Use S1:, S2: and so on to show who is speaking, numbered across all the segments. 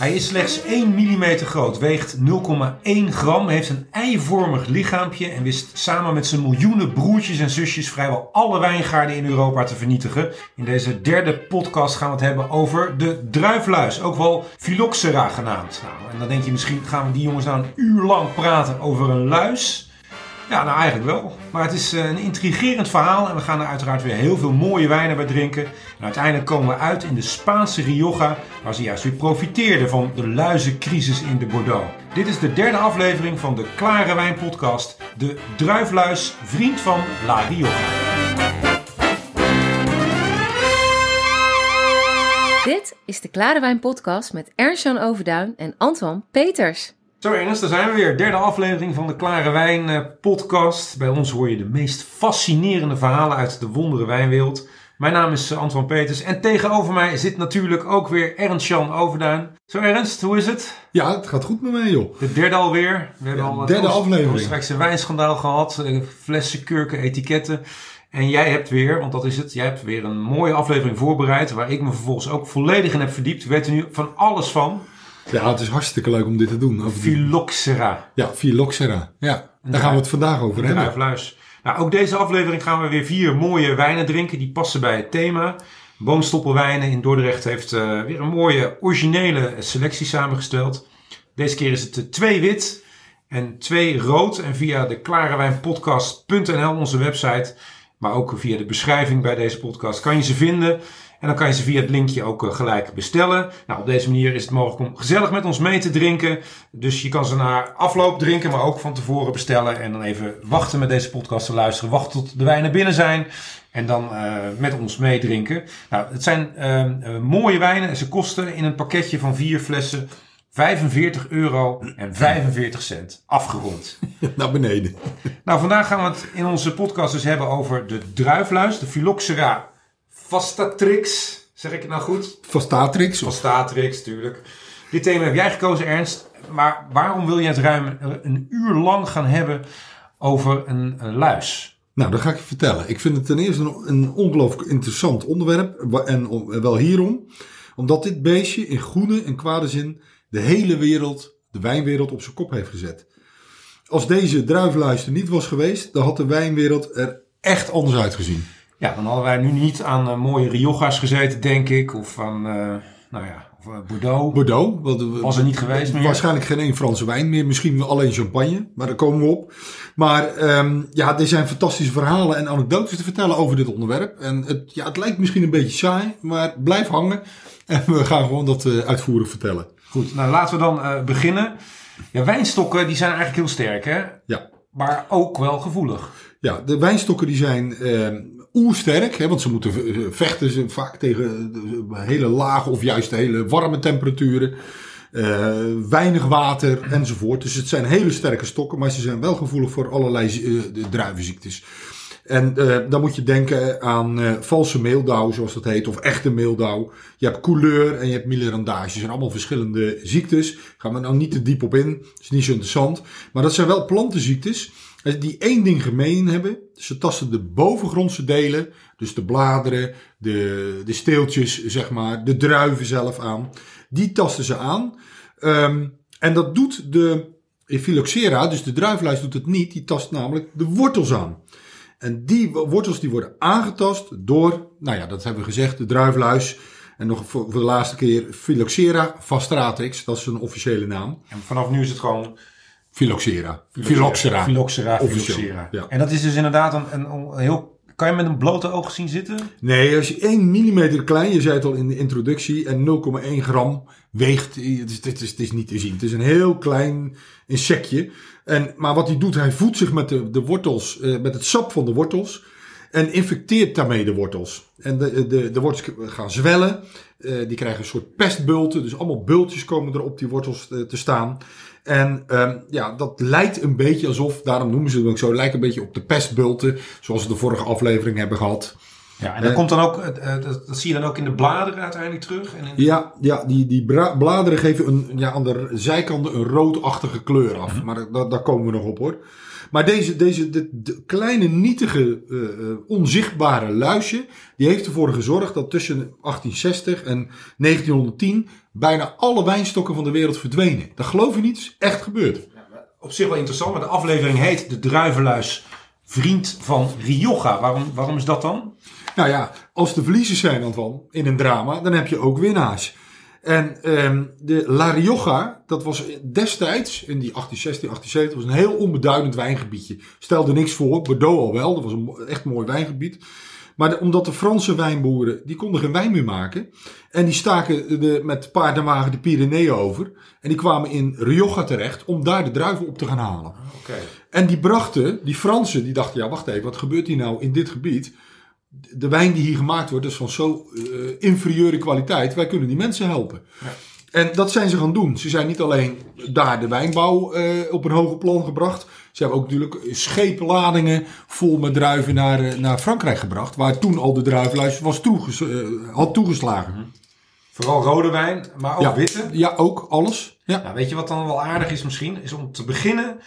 S1: Hij is slechts 1 mm groot, weegt 0,1 gram, heeft een eivormig lichaampje en wist samen met zijn miljoenen broertjes en zusjes vrijwel alle wijngaarden in Europa te vernietigen. In deze derde podcast gaan we het hebben over de druifluis, ook wel Phylloxera genaamd. Nou, en dan denk je misschien gaan we die jongens nou een uur lang praten over een luis. Ja, nou eigenlijk wel. Maar het is eh, een intrigerend verhaal en we gaan er uiteraard weer heel veel mooie wijnen bij drinken. En uiteindelijk komen we uit in de Spaanse Rioja, waar ze juist weer profiteerden van de luizencrisis in de Bordeaux. Dit is de derde aflevering van de Klare Wijn podcast, de druifluis, vriend van La Rioja.
S2: Dit is de Klare Wijn podcast met Ernst-Jan Overduin en Antoine Peters.
S1: Zo Ernst, daar zijn we weer. Derde aflevering van de Klare Wijn eh, podcast. Bij ons hoor je de meest fascinerende verhalen uit de wondere wijnwereld. Mijn naam is eh, Antoine Peters en tegenover mij zit natuurlijk ook weer Ernst-Jan Overduin. Zo Ernst, hoe is het?
S3: Ja, het gaat goed met mij joh.
S1: De derde alweer. We hebben
S3: Ja,
S1: al
S3: derde aflevering.
S1: een wijnschandaal gehad. eh, Flessen, kurken, etiketten. En jij hebt weer, want dat is het, jij hebt weer een mooie aflevering voorbereid. Waar ik me vervolgens ook volledig in heb verdiept. We weten nu van alles van.
S3: Ja, het is hartstikke leuk om dit te doen. Over
S1: Phylloxera.
S3: Ja, Phylloxera. Ja, daar gaan we het vandaag over hebben.
S1: Druifluis. Nou, ook deze aflevering gaan we weer vier mooie wijnen drinken. Die passen bij het thema. Boomstoppelwijnen in Dordrecht heeft eh, weer een mooie originele selectie samengesteld. Deze keer is het eh, twee wit en twee rood. En via de klarewijnpodcast.nl, onze website, maar ook via de beschrijving bij deze podcast, kan je ze vinden. En dan kan je ze via het linkje ook eh, gelijk bestellen. Nou, op deze manier is het mogelijk om gezellig met ons mee te drinken. Dus je kan ze na afloop drinken, maar ook van tevoren bestellen. En dan even wachten met deze podcast te luisteren. Wachten tot de wijnen binnen zijn. En dan eh, met ons meedrinken. Nou, het zijn eh, mooie wijnen. En ze kosten in een pakketje van vier flessen 45 euro en 45 cent. Afgerond.
S3: Naar beneden.
S1: Nou, vandaag gaan we het in onze podcast dus hebben over de druifluis. De Phylloxera vastatrix. Zeg ik het nou goed?
S3: Vastatrix.
S1: Vastatrix, tuurlijk. Dit thema heb jij gekozen, Ernst. Maar waarom wil je het ruim een uur lang gaan hebben over een, een luis?
S3: Nou, dat ga ik je vertellen. Ik vind het ten eerste een, een ongelooflijk interessant onderwerp. En wel hierom. Omdat dit beestje in goede en kwade zin de hele wereld, de wijnwereld, op zijn kop heeft gezet. Als deze druifluister niet was geweest, dan had de wijnwereld er echt anders uitgezien.
S1: Ja, dan hadden wij nu niet aan eh, mooie Rioja's gezeten, denk ik. Of aan, eh, nou ja, of, eh, Bordeaux.
S3: Bordeaux.
S1: Was er niet geweest meer.
S3: Waarschijnlijk geen één Franse wijn meer. Misschien alleen champagne. Maar daar komen we op. Maar ehm, ja, er zijn fantastische verhalen en anekdotes te vertellen over dit onderwerp. En het, ja, het lijkt misschien een beetje saai. Maar blijf hangen. En we gaan gewoon dat eh, uitvoerig vertellen.
S1: Goed, nou laten we dan beginnen. Ja, wijnstokken die zijn eigenlijk heel sterk, hè?
S3: Ja.
S1: Maar ook wel gevoelig.
S3: Ja, de wijnstokken die zijn ehm oersterk. Hè, want ze moeten eh, vechten ze vaak tegen eh, hele lage of juist hele warme temperaturen. eh, weinig water enzovoort. Dus het zijn hele sterke stokken. Maar ze zijn wel gevoelig voor allerlei druivenziektes. En dan moet je denken aan valse meeldauw, zoals dat heet, of echte meeldauw. Je hebt couleur en je hebt mielerandage. Dat zijn allemaal verschillende ziektes. Gaan we nou niet te diep op in, is niet zo interessant. Maar dat zijn wel plantenziektes die één ding gemeen hebben. Ze tasten de bovengrondse delen, dus de bladeren, de, de steeltjes, zeg maar, de druiven zelf aan. Die tasten ze aan. Ehm, en dat doet de Phylloxera, dus de druifluis doet het niet. Die tast namelijk de wortels aan. En die wortels die worden aangetast door, nou ja, dat hebben we gezegd, de druifluis. En nog voor, voor de laatste keer Phylloxera vastratrix, dat is een officiële naam.
S1: En vanaf nu is het gewoon
S3: Phylloxera. Phylloxera.
S1: Phylloxera. Phylloxera.
S3: ja.
S1: En dat is dus inderdaad een, een, een heel... Kan je met een blote oog zien zitten?
S3: Nee, als je 1 mm klein, je zei het al in de introductie, en 0,1 gram weegt, het is, het, is, het is niet te zien. Het is een heel klein insectje. En, maar wat hij doet, hij voedt zich met de, de wortels, eh, met het sap van de wortels. En infecteert daarmee de wortels. En de, de, de wortels gaan zwellen. eh, die krijgen een soort pestbulten. Dus allemaal bultjes komen er op die wortels eh, te staan. En ehm, ja, dat lijkt een beetje alsof, daarom noemen ze het ook zo, lijkt een beetje op de pestbulten. Zoals we de vorige aflevering hebben gehad.
S1: Ja, en dat
S3: Eh.
S1: komt dan ook... eh, eh, dat, dat zie je dan ook in de bladeren uiteindelijk terug. En in,
S3: Ja, ja die, die bladeren geven een, ja, aan de zijkanten een roodachtige kleur af. Maar daar, daar komen we nog op hoor. Maar deze, deze de, de kleine, nietige, onzichtbare luisje, die heeft ervoor gezorgd dat tussen 1860 en 1910 bijna alle wijnstokken van de wereld verdwenen. Dat geloof je niet, is echt gebeurd.
S1: Op zich wel interessant, maar de aflevering heet De Druivenluis, vriend van Rioja. Waarom, waarom is dat dan?
S3: Nou ja, als de verliezers zijn, Antoine, in een drama, dan heb je ook winnaars. En ehm, de La Rioja, dat was destijds, in die 1816, 1870, was een heel onbeduidend wijngebiedje. Stelde niks voor, Bordeaux al wel, dat was een echt mooi wijngebied. Maar de- omdat de Franse wijnboeren, die konden geen wijn meer maken. En die staken de, met paard en wagen de Pyreneeën over. En die kwamen in Rioja terecht om daar de druiven op te gaan halen.
S1: Oké.
S3: En die brachten, die Fransen, die dachten, ja wacht even, wat gebeurt hier nou in dit gebied? De wijn die hier gemaakt wordt is van zo eh, inferieure kwaliteit, wij kunnen die mensen helpen.
S1: Ja.
S3: En dat zijn ze gaan doen. Ze zijn niet alleen daar de wijnbouw eh, op een hoger plan gebracht. Ze hebben ook natuurlijk schepenladingen vol met druiven naar, eh, naar Frankrijk gebracht. Waar toen al de druivenluis was toeges, eh, had toegeslagen.
S1: Vooral rode wijn, maar ook
S3: Ja.
S1: witte.
S3: Ja, ook alles. Ja.
S1: Nou, weet je wat dan wel aardig is misschien? Is om te beginnen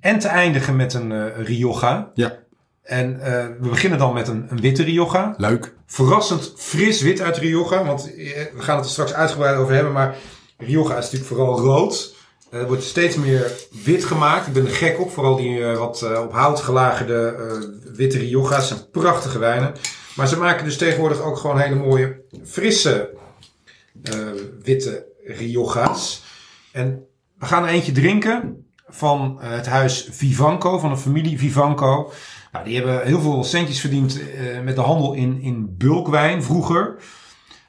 S1: en te eindigen met een Rioja.
S3: ja,
S1: En we beginnen dan met een, een witte Rioja.
S3: leuk.
S1: Verrassend fris wit uit Rioja. Want eh, we gaan het er straks uitgebreid over hebben. Maar Rioja is natuurlijk vooral rood. Eh, Er wordt steeds meer wit gemaakt. Ik ben er gek op. Vooral die eh, wat op hout gelagerde witte Rioja's. zijn prachtige wijnen. Maar ze maken dus tegenwoordig ook gewoon hele mooie frisse witte Rioja's. En we gaan er eentje drinken van het huis Vivanco, van de familie Vivanco. Nou, die hebben heel veel centjes verdiend eh, met de handel in, in bulkwijn vroeger.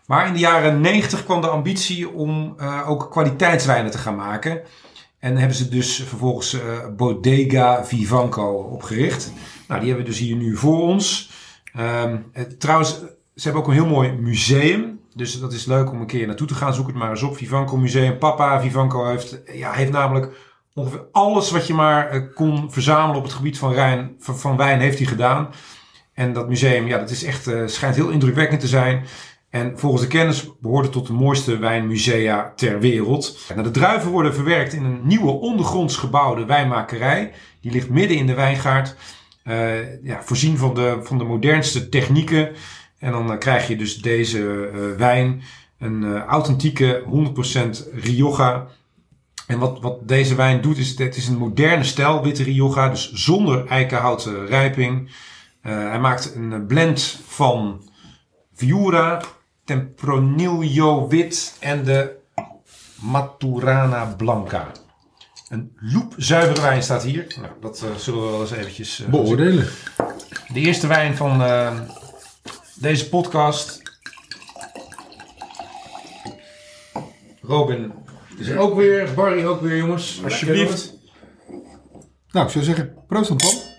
S1: Maar in de jaren 90 kwam de ambitie om eh, ook kwaliteitswijnen te gaan maken. En hebben ze dus vervolgens eh, Bodega Vivanco opgericht. Nou, die hebben we dus hier nu voor ons. Ehm, eh, trouwens, ze hebben ook een heel mooi museum. Dus dat is leuk om een keer naartoe te gaan. Zoek het maar eens op. Vivanco Museum. Papa Vivanco heeft, ja, heeft namelijk ongeveer alles wat je maar eh, kon verzamelen op het gebied van, wijn heeft hij gedaan. En dat museum, ja, dat is echt, eh, schijnt heel indrukwekkend te zijn. En volgens de kennis behoort het tot de mooiste wijnmusea ter wereld. De druiven worden verwerkt in een nieuwe ondergronds gebouwde wijnmakerij. Die ligt midden in de wijngaard. Eh, ja, voorzien van de, van de modernste technieken. En dan krijg je dus deze wijn. Een authentieke 100% Rioja. En wat, wat deze wijn doet, is het is een moderne stijl witte Rioja. Dus zonder eikenhouten rijping. Eh, hij maakt een blend van Viura, Tempranillo wit en de Maturana Blanca. Een loepzuivere wijn staat hier. Nou, dat eh, zullen we wel eens eventjes eh.
S3: Beoordelen.
S1: De eerste wijn van deze podcast. Robin er ook weer. Barry ook weer, jongens. Alsjeblieft.
S3: Nou, ik zou zeggen, proost Antoine.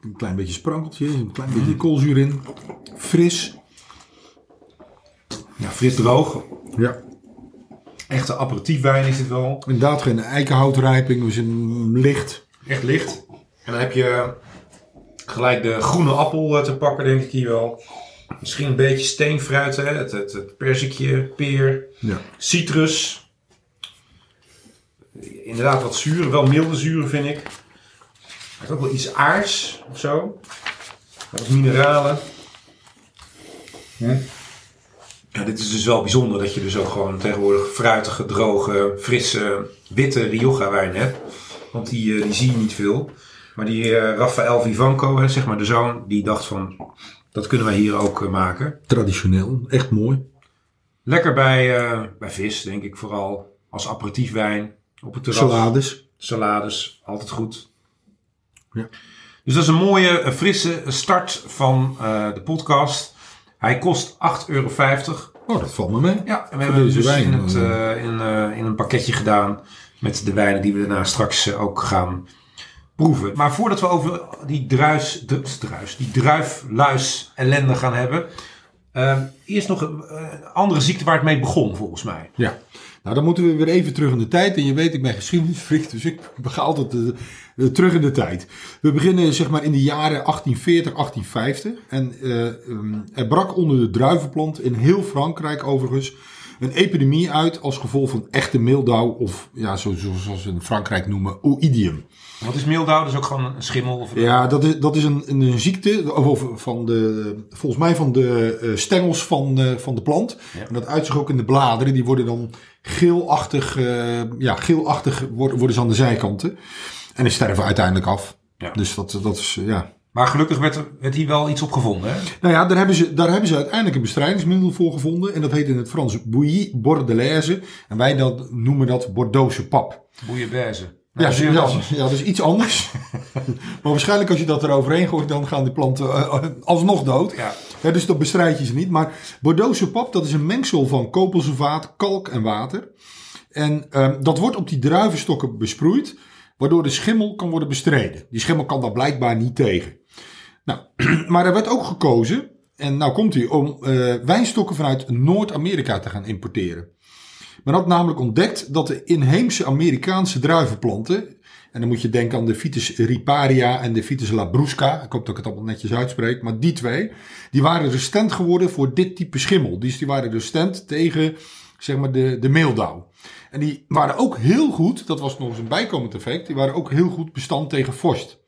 S3: Een klein beetje sprankeltje, een klein beetje koolzuur in. Fris.
S1: Ja, fris droog.
S3: Ja.
S1: Echte aperitiefwijn is dit wel.
S3: Inderdaad geen eikenhoutrijping, dus een licht.
S1: Echt licht. En dan heb je gelijk de groene appel eh, te pakken, denk ik hier wel. Misschien een beetje steenfruit, hè? Het, het, het perzikje, peer,
S3: Ja.
S1: citrus. Inderdaad wat zuur, wel milde zuren vind ik. Heeft ook wel iets aards of zo. Wat mineralen. Ja, dit is dus wel bijzonder dat je dus ook gewoon tegenwoordig fruitige, droge, frisse, witte Rioja wijn hebt. Want die, eh, die zie je niet veel. Maar die eh Rafael Vivanco, hè, zeg maar de zoon, die dacht van, dat kunnen wij hier ook eh, maken.
S3: Traditioneel, echt mooi.
S1: Lekker bij, eh, bij vis, denk ik vooral. Als aperitiefwijn. Op het terras.
S3: Salades.
S1: Salades, altijd goed.
S3: Ja.
S1: Dus dat is een mooie, frisse start van de podcast. Hij kost 8,50 euro.
S3: Oh, dat valt me mee.
S1: Ja, en we hebben dus
S3: wijn,
S1: in, het, in, in een pakketje gedaan. Met de wijnen die we daarna straks ook gaan proeven. Maar voordat we over die druis, de, druis die druifluis ellende gaan hebben. eh, eerst nog een eh, andere ziekte waar het mee begon, volgens mij.
S3: Ja. Nou, dan moeten we weer even terug in de tijd. En je weet, ik ben geschiedenisfreak, dus ik ga altijd eh, eh, terug in de tijd. We beginnen zeg maar in de jaren 1840, 1850. En ehm, er brak onder de druivenplant in heel Frankrijk overigens een epidemie uit als gevolg van echte meeldauw of ja, zo- zo- zoals ze in Frankrijk noemen, oïdium.
S1: Wat is meeldauw? Dat is ook gewoon een schimmel? Of
S3: Ja, dat is, dat is een, een, ziekte, of, van de, volgens mij van de eh, stengels van, eh, van de plant.
S1: Ja.
S3: En dat uit zich ook in de bladeren, die worden dan geelachtig, eh, ja, geelachtig worden, worden ze aan de zijkanten. En die sterven uiteindelijk af.
S1: Ja.
S3: Dus dat, dat is, ja.
S1: Maar gelukkig werd, er- werd hier wel iets op gevonden. Hè?
S3: Nou ja, daar hebben, ze, daar hebben ze uiteindelijk een bestrijdingsmiddel voor gevonden. En dat heet in het Frans bouillie bordelaise. En wij dat, noemen dat Bordeauxse pap.
S1: Bouillabaisse. Nou,
S3: ja, ja, dat is iets anders. maar waarschijnlijk als je dat eroverheen gooit, dan gaan de planten eh, alsnog dood.
S1: Ja.
S3: Ja, dus dat bestrijd je ze niet. Maar Bordeauxse pap, dat is een mengsel van koolsulfaat, kalk en water. En ehm, dat wordt op die druivenstokken besproeid, waardoor de schimmel kan worden bestreden. Die schimmel kan daar blijkbaar niet tegen. Nou, maar er werd ook gekozen, en nou komt hij, om eh, wijnstokken vanuit Noord-Amerika te gaan importeren. Men had namelijk ontdekt dat de inheemse Amerikaanse druivenplanten, en dan moet je denken aan de Vitis riparia en de Vitis labrusca, ik hoop dat ik het allemaal netjes uitspreek, maar die twee, die waren resistent geworden voor dit type schimmel. Dus die waren resistent tegen, zeg maar, de, de meeldauw. En die waren ook heel goed, dat was nog eens een bijkomend effect, die waren ook heel goed bestand tegen vorst.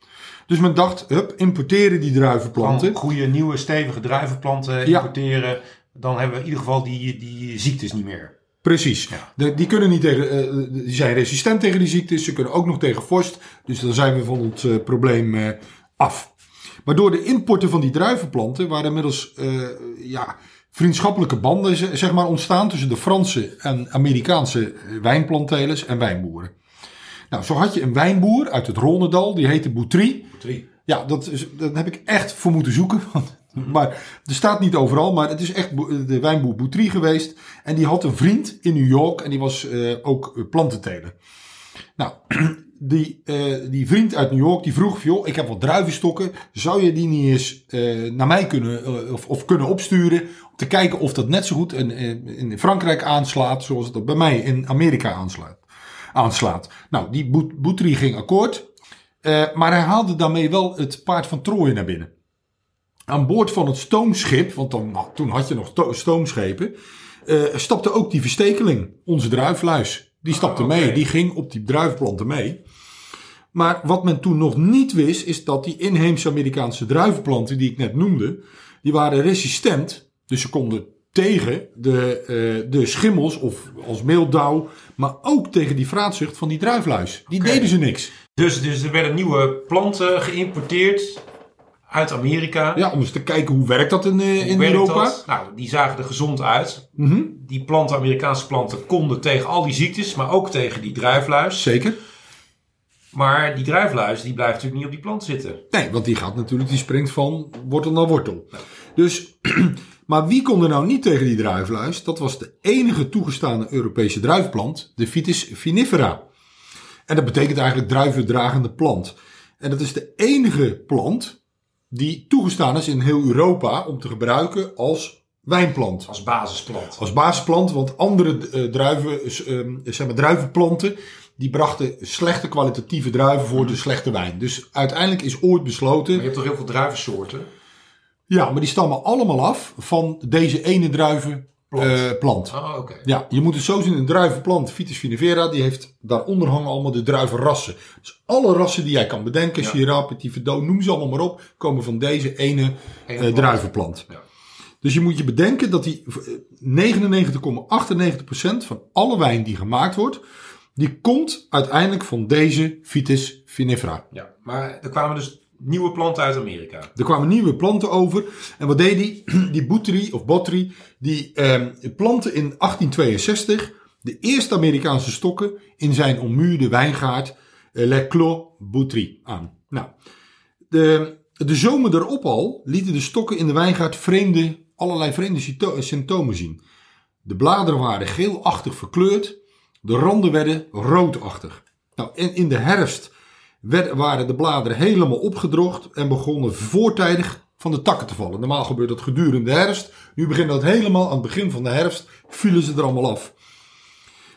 S3: Dus men dacht, hup, importeren die druivenplanten.
S1: Gewoon goede, nieuwe, stevige druivenplanten
S3: Ja.
S1: importeren. Dan hebben we in ieder geval die, die ziektes niet meer.
S3: Precies.
S1: Ja.
S3: De- die, kunnen niet tegen, eh, die zijn resistent tegen die ziektes. Ze kunnen ook nog tegen vorst. Dus dan zijn we van het eh, probleem eh, af. Maar door de importen van die druivenplanten waren inmiddels ja, vriendschappelijke banden ze- zeg maar, ontstaan tussen de Franse en Amerikaanse wijnplanttelers en wijnboeren. Nou, zo had je een wijnboer uit het Rhônedal, die heette Boutry. Ja, dat is, daar heb ik echt voor moeten zoeken. Want, maar er staat niet overal, maar het is echt de wijnboer Boutry geweest. En die had een vriend in New York en die was eh, ook eh, plantenteler. Nou, die, eh, die vriend uit New York die vroeg: joh, ik heb wat druivenstokken. Zou je die niet eens naar mij kunnen, of, of kunnen opsturen? Om te kijken of dat net zo goed in, in Frankrijk aanslaat. zoals het bij mij in Amerika aanslaat. Aanslaat. Nou, die Boutry ging akkoord. Eh, maar hij haalde daarmee wel het paard van Troje naar binnen. Aan boord van het stoomschip, want dan, nou, toen had je nog to- stoomschepen, eh, stapte ook die verstekeling, onze druifluis. Die stapte
S1: Ah, oké.
S3: mee, die ging op die druivenplanten mee. Maar wat men toen nog niet wist, is dat die inheemse Amerikaanse druivenplanten die ik net noemde, die waren resistent. Dus ze konden tegen de, eh, de schimmels of als meeldauw, maar ook tegen die vraatzucht van die druifluis. Die deden ze niks.
S1: Dus, dus er werden nieuwe planten geïmporteerd uit Amerika.
S3: Ja, om eens te kijken hoe werkt dat in, eh, in Europa.
S1: dat? Nou, die zagen er gezond uit.
S3: Mhm,
S1: Die planten, Amerikaanse planten, konden tegen al die ziektes, maar ook tegen die druifluis.
S3: Zeker.
S1: Maar die druifluis, die blijft natuurlijk niet op die plant zitten.
S3: Nee, want die gaat natuurlijk, die springt van wortel naar wortel. Dus, maar wie kon er nou niet tegen die druifluis? Dat was de enige toegestane Europese druifplant, de Vitis vinifera. En dat betekent eigenlijk druivendragende plant. En dat is de enige plant die toegestaan is in heel Europa om te gebruiken als wijnplant.
S1: Als basisplant.
S3: Als basisplant, want andere eh, druiven, eh, zeg maar druivenplanten, die brachten slechte kwalitatieve druiven voor de slechte wijn. Dus uiteindelijk is ooit besloten,
S1: Maar je hebt toch heel veel druivensoorten?
S3: Ja, maar die stammen allemaal af van deze ene druivenplant.
S1: Plant.
S3: plant.
S1: Oh, oké.
S3: Ja, je moet het zo zien, een druivenplant, Vitis vinifera, die heeft daaronder hangen allemaal de druivenrassen. Dus alle rassen die jij kan bedenken,
S1: Ja.
S3: Syrah, Petit Verdot, noem ze allemaal maar op, komen van deze ene
S1: Ene
S3: eh,
S1: plant.
S3: druivenplant.
S1: Ja.
S3: Dus je moet je bedenken dat die eh, 99,98% van alle wijn die gemaakt wordt, die komt uiteindelijk van deze Vitis vinifera.
S1: Ja, maar er kwamen dus nieuwe planten uit Amerika.
S3: Er kwamen nieuwe planten over. En wat deed die? Die Boutry of Botry, die eh, plantte in 1862 de eerste Amerikaanse stokken in zijn ommuurde wijngaard eh, Le Clos Boutry aan. Nou, de, de zomer erop al lieten de stokken in de wijngaard vreemde, allerlei vreemde sympto- symptomen zien. De bladeren waren geelachtig verkleurd, de randen werden roodachtig. Nou, en in de herfst werd- waren de bladeren helemaal opgedroogd en begonnen voortijdig van de takken te vallen. Normaal gebeurt dat gedurende de herfst. Nu begint dat helemaal aan het begin van de herfst, vielen ze er allemaal af.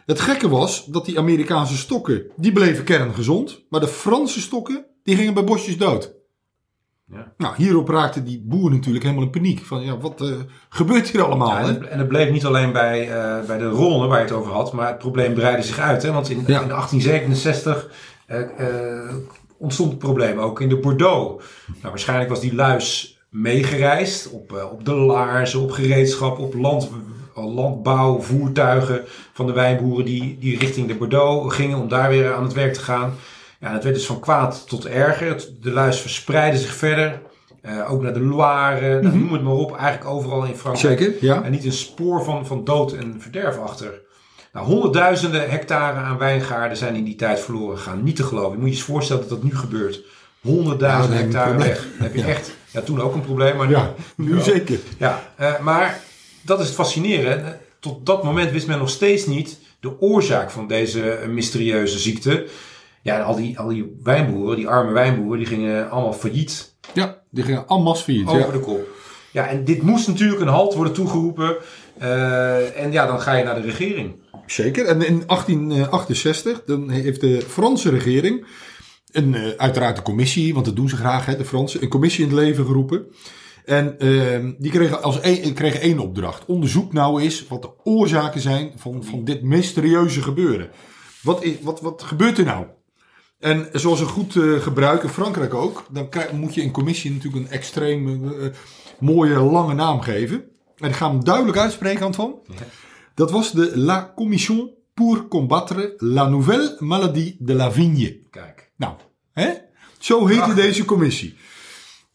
S3: Het gekke was dat die Amerikaanse stokken, die bleven kerngezond. Maar de Franse stokken, die gingen bij bosjes dood.
S1: Ja.
S3: Nou, hierop raakte die boer natuurlijk helemaal in paniek. Van ja, wat eh, gebeurt hier allemaal?
S1: Ja, en, en het bleef niet alleen bij, eh, bij de ronde waar je het over had, maar het probleem breidde zich uit. Hè? Want in,
S3: Ja.
S1: in 1867 eh, eh, ontstond het probleem ook in de Bordeaux. Nou, waarschijnlijk was die luis meegereisd op, eh, op de laarzen, op gereedschap, op land, landbouwvoertuigen van de wijnboeren die, die richting de Bordeaux gingen om daar weer aan het werk te gaan. Ja, het werd dus van kwaad tot erger. De luis verspreidde zich verder. eh, ook naar de Loire, nou, noem het maar op. Eigenlijk overal in Frankrijk.
S3: Zeker, ja.
S1: En niet een spoor van, van dood en verderf achter. Nou, honderdduizenden hectare aan wijngaarden zijn in die tijd verloren gegaan. Niet te geloven. Je moet je eens voorstellen dat dat nu gebeurt. Honderdduizenden
S3: Ja,
S1: hectare weg. Dan heb je
S3: Ja.
S1: echt, ja, toen ook een probleem, maar nu,
S3: Ja, nu
S1: wel.
S3: zeker.
S1: Ja, eh, maar dat is het fascinerende. Tot dat moment wist men nog steeds niet de oorzaak van deze mysterieuze ziekte. Ja, al die, al die wijnboeren, die arme wijnboeren, die gingen allemaal failliet
S3: Ja, die gingen en masse failliet.
S1: over
S3: Ja.
S1: de kop. Ja, en dit moest natuurlijk een halt worden toegeroepen. Eh, en ja, dan ga je naar de regering.
S3: Zeker. En in 1868 dan heeft de Franse regering een, eh, uiteraard een commissie, want dat doen ze graag, hè, de Fransen, een commissie in het leven geroepen. En ehm, die kregen, als één, kregen één opdracht. Onderzoek nou eens wat de oorzaken zijn van, van dit mysterieuze gebeuren. Wat, is, wat, wat gebeurt er nou? En zoals een goed eh, gebruik in Frankrijk ook, dan moet je een commissie natuurlijk een extreem eh, eh, mooie lange naam geven. En ik ga hem duidelijk uitspreken, Antoine. Dat was de La Commission pour combattre la nouvelle maladie de la vigne.
S1: Kijk.
S3: Nou, hè? zo heette deze commissie.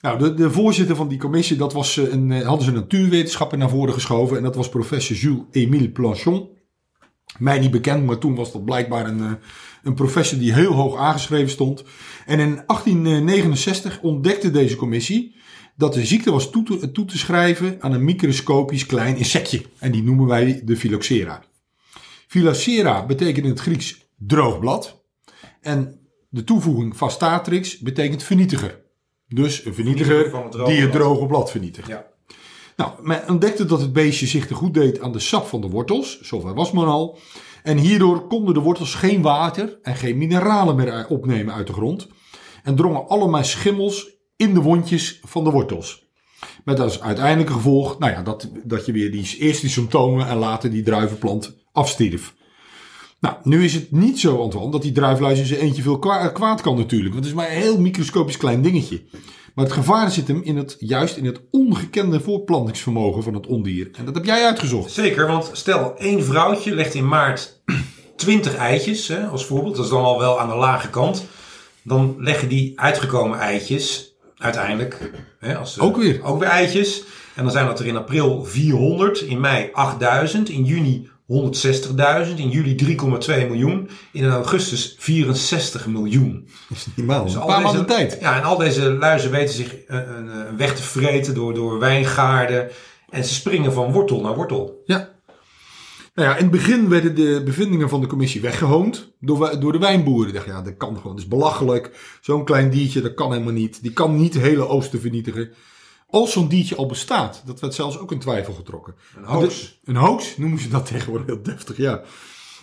S3: Nou, de, de voorzitter van die commissie, dat was eh, een, eh, hadden ze een natuurwetenschapper naar voren geschoven. En dat was professor Jules-Émile Planchon. Mij niet bekend, maar toen was dat blijkbaar een, eh, een professor die heel hoog aangeschreven stond. En in 1869 ontdekte deze commissie dat de ziekte was toe te, toe te schrijven aan een microscopisch klein insectje. En die noemen wij de Phylloxera. Phylloxera betekent in het Grieks droog blad. En de toevoeging vastatrix betekent vernietiger. Dus een vernietiger
S1: het
S3: die het droge blad vernietigt.
S1: Ja.
S3: Nou, men ontdekte dat het beestje zich te goed deed aan de sap van de wortels. Zover was men al. En hierdoor konden de wortels geen water en geen mineralen meer opnemen uit de grond. En drongen allemaal schimmels in de wondjes van de wortels. Met als uiteindelijke gevolg nou ja, dat, dat je weer die, eerst die symptomen en later die druivenplant afstierf. Nou, nu is het niet zo, Antoine, dat die druifluis in eentje veel kwa- kwaad kan natuurlijk. Want het is maar een heel microscopisch klein dingetje. Maar het gevaar zit hem in het, juist in het ongekende voortplantingsvermogen van het ondier. En dat heb jij uitgezocht.
S1: Zeker, want stel één vrouwtje legt in maart 20 eitjes, hè, als voorbeeld. Dat is dan al wel aan de lage kant. Dan leggen die uitgekomen eitjes uiteindelijk... Hè, als,
S3: Ook weer.
S1: Ook weer eitjes. En dan zijn dat er in april 400, in mei 8000, in juni 160.000, in juli 3,2 miljoen, in augustus 64 miljoen.
S3: Dat is niet normaal.
S1: Dus
S3: een paar
S1: deze-
S3: maanden tijd.
S1: Ja, en al deze luizen weten zich eh, een, een weg te vreten door, door wijngaarden. En ze springen van wortel naar wortel.
S3: Ja. Nou ja, in het begin werden de bevindingen van de commissie weggehoond door, door de wijnboeren. Die dachten, ja, dat kan gewoon, dat is belachelijk. Zo'n klein diertje, dat kan helemaal niet. Die kan niet de hele oosten vernietigen. Als zo'n diertje al bestaat, dat werd zelfs ook in twijfel getrokken.
S1: Een hoax.
S3: Een hoax noemen ze dat tegenwoordig heel deftig, ja.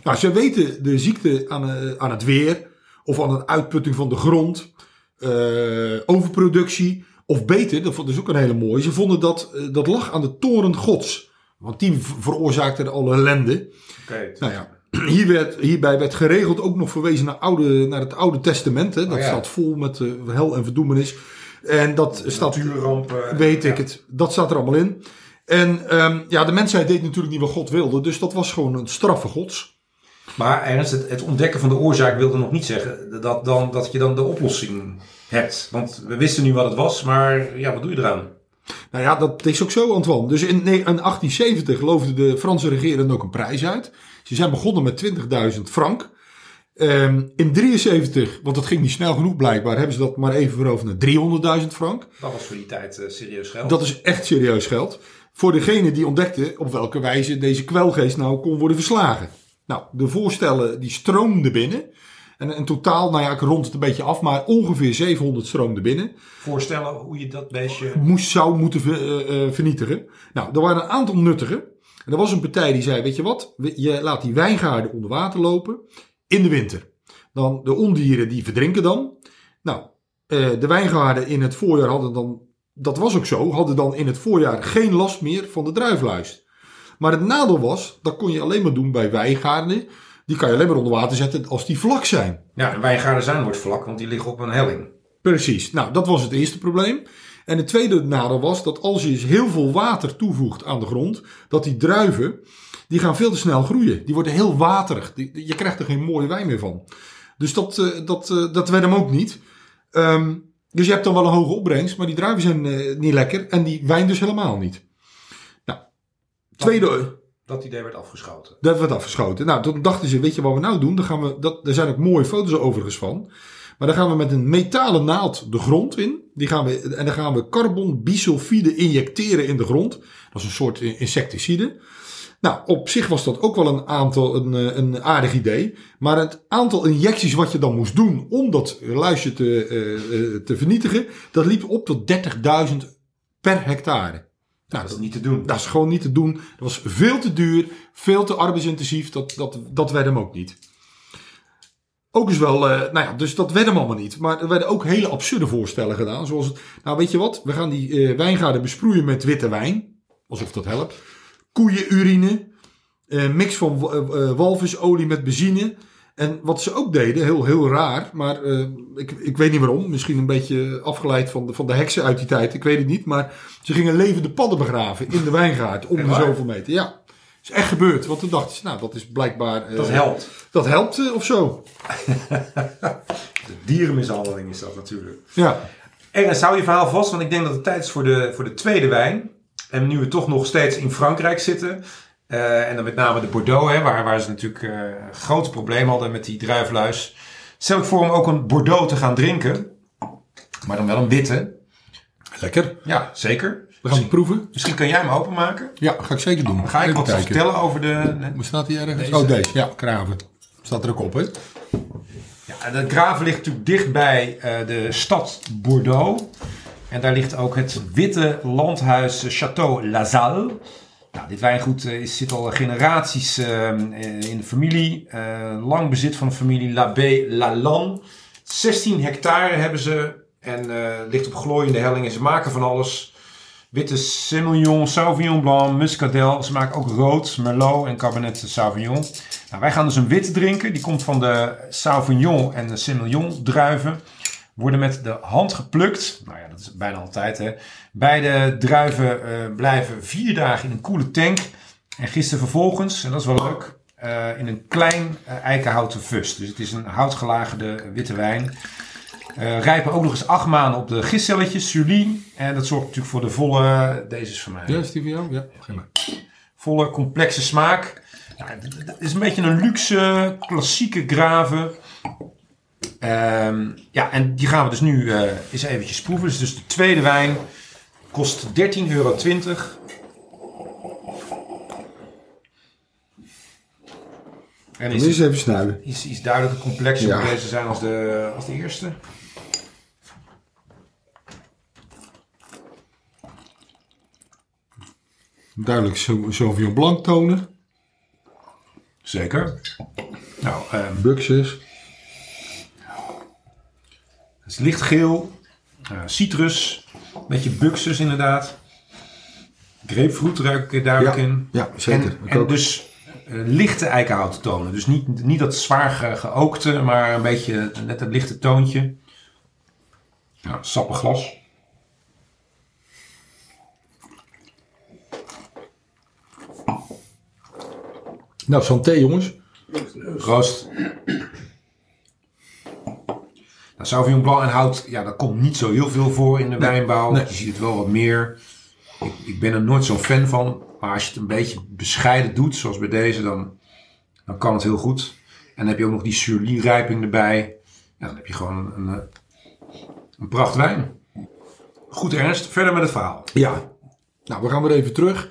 S3: Nou, ze weten de ziekte aan, eh, aan het weer, of aan de uitputting van de grond, eh, overproductie, of beter, dat is ook een hele mooie. Ze vonden dat eh, dat lag aan de toren gods. Want die veroorzaakte alle ellende.
S1: Oké.
S3: Nou ja, hier werd, hierbij werd geregeld ook nog verwezen naar, oude, naar het Oude Testament. Hè. Dat
S1: Oh ja.
S3: staat vol met eh, hel en verdoemenis. En dat staat
S1: Natuurrampen.
S3: Weet ik
S1: Ja.
S3: het. Dat staat er allemaal in. En ehm, ja, de mensheid deed natuurlijk niet wat God wilde. Dus dat was gewoon een straffe gods.
S1: Maar Ernst, het, het ontdekken van de oorzaak wilde nog niet zeggen dat, dan, dat je dan de oplossing hebt. Want we wisten nu wat het was, maar ja, wat doe je eraan?
S3: Nou ja, dat is ook zo, Antoine. Dus in, ne- in 1870 loofde de Franse regering ook een prijs uit. Ze zijn begonnen met 20.000 frank. Ehm, in 73, want dat ging niet snel genoeg blijkbaar, hebben ze dat maar even veroverd naar 300.000 frank.
S1: Dat was voor die tijd eh, serieus geld.
S3: Dat is echt serieus geld. Voor degene die ontdekte op welke wijze deze kwelgeest nou kon worden verslagen. Nou, de voorstellen die stroomden binnen. En in totaal, nou ja, ik rond het een beetje af, maar ongeveer 700 stroomden binnen.
S1: Voorstellen hoe je dat beestje...
S3: Moest, zou moeten eh, eh, vernietigen. Nou, er waren een aantal nuttige. En er was een partij die zei, weet je wat, je laat die wijngaarden onder water lopen in de winter. Dan de ondieren die verdrinken dan. Nou, eh, de wijngaarden in het voorjaar hadden dan, dat was ook zo, hadden dan in het voorjaar geen last meer van de druifluis. Maar het nadeel was, dat kon je alleen maar doen bij wijngaarden. Die kan je alleen maar onder water zetten als die vlak zijn.
S1: Ja, de wijngaarden zijn nooit vlak, want die liggen op een helling.
S3: Precies. Nou, dat was het eerste probleem. En het tweede nadeel was dat als je heel veel water toevoegt aan de grond, dat die druiven, die gaan veel te snel groeien. Die worden heel waterig. Je krijgt er geen mooie wijn meer van. Dus dat, eh, dat, eh, dat werd hem ook niet. Ehm, dus je hebt dan wel een hoge opbrengst, maar die druiven zijn eh, niet lekker en die wijn dus helemaal niet. Nou, tweede,
S1: Dat idee werd afgeschoten.
S3: dat werd afgeschoten. Nou, toen dachten ze, weet je wat we nou doen? Dan gaan we, dat, er zijn ook mooie foto's overigens van. Maar dan gaan we met een metalen naald de grond in. Die gaan we, en dan gaan we carbon bisulfide injecteren in de grond. Dat is een soort insecticide. Nou, op zich was dat ook wel een aantal, een, eh, een aardig idee. Maar het aantal injecties wat je dan moest doen om dat luisje te, eh, eh, te vernietigen, dat liep op tot 30.000 per hectare. Nou,
S1: Dat is niet te doen.
S3: dat is gewoon niet te doen. Dat was veel te duur, veel te arbeidsintensief. Dat, dat, dat werd hem ook niet. Ook is wel, eh, nou ja, dus dat werd hem allemaal niet. Maar er werden ook hele absurde voorstellen gedaan. Zoals, het, nou weet je wat, we gaan die eh, wijngaarden besproeien met witte wijn. Alsof dat helpt. Koeienurine. eh, mix van wa- walvisolie met benzine. En wat ze ook deden, heel, heel raar, maar eh, ik, ik weet niet waarom. Misschien een beetje afgeleid van de, van de heksen uit die tijd, ik weet het niet. Maar ze gingen levende padden begraven in de wijngaard om de zoveel meter. Ja, is echt gebeurd. Want toen dachten ze, nou dat is blijkbaar... eh,
S1: Dat helpt.
S3: Dat helpt eh, of zo.
S1: De dierenmishandeling is dat natuurlijk.
S3: Ja,
S1: Ernst, hou je verhaal vast, want ik denk dat het tijd is voor de, voor de tweede wijn. En nu we toch nog steeds in Frankrijk zitten. Eh, en dan met name de Bordeaux, hè, waar, waar ze natuurlijk eh grote problemen hadden met die druifluis. Stel ik voor om ook een Bordeaux te gaan drinken. Maar dan wel een witte.
S3: lekker.
S1: Ja, zeker.
S3: We gaan het proeven.
S1: Misschien kan jij hem openmaken.
S3: Ja, ga ik zeker doen.
S1: Dan ga ik
S3: Even
S1: wat
S3: kijken.
S1: vertellen over de...
S3: Hoe staat hij ergens?
S1: Deze.
S3: Oh, deze. Ja, Kraven. Staat er ook op, hè?
S1: Ja, de Graven ligt natuurlijk dicht bij eh, de stad Bordeaux. En daar ligt ook het witte landhuis Château La Salle. Nou, dit wijngoed eh, zit al generaties eh, eh, in de familie. Eh, lang bezit van de familie Labé Lalanne. 16 hectare hebben ze en ligt op glooiende hellingen. Ze maken van alles. Witte Semillon, Sauvignon Blanc, Muscadel. Ze maken ook rood, Merlot en Cabernet Sauvignon. Nou, wij gaan dus een witte drinken. Die komt van de Sauvignon en de Semillon druiven. Worden met de hand geplukt. Nou ja, dat is bijna altijd hè. Beide druiven eh, blijven vier dagen in een koele tank. En gisten vervolgens, en dat is wel leuk, eh, in een klein eh, eikenhouten fust. Dus het is een houtgelagerde witte wijn. Rijpen ook nog eens acht maanden op de gistcelletjes, Sully. En dat zorgt natuurlijk voor de volle, deze is van mij
S3: Ja, is die voor jou? Ja, maar.
S1: volle, complexe smaak. Ja, het is een beetje een luxe, klassieke graven. Ehm, ja, en die gaan we dus nu eh, eens eventjes proeven. Dus, dus de tweede wijn kost 13,20 euro. En is,
S3: eens even snuiven.
S1: is, is duidelijk complexer
S3: Ja.
S1: deze zijn als de, als de eerste.
S3: Duidelijk Sau- Sauvignon Blanc tonen.
S1: Zeker. Nou, ehm,
S3: Buxus.
S1: Is lichtgeel, eh, citrus, een beetje buxus inderdaad. Grapefruit ruik ik duidelijk
S3: Ja,
S1: in.
S3: ja, zeker.
S1: En, dus eh, lichte eikenhouten tonen. Dus niet, niet dat zwaar ge- geookte, maar een beetje net het lichte toontje. Ja, sappig glas.
S3: Nou, santé jongens.
S1: Proost. Nou, Sauvignon Blanc en hout, ja, daar komt niet zo heel veel voor in de wijnbouw.
S3: nee.
S1: Je ziet het wel wat meer. Ik, ik ben er nooit zo'n fan van. Maar als je het een beetje bescheiden doet, zoals bij deze, dan, dan kan het heel goed. En dan heb je ook nog die surlie-rijping erbij. Ja, dan heb je gewoon een, een, een pracht wijn. Goed Ernst, verder met het verhaal.
S3: Ja. Nou, we gaan weer even terug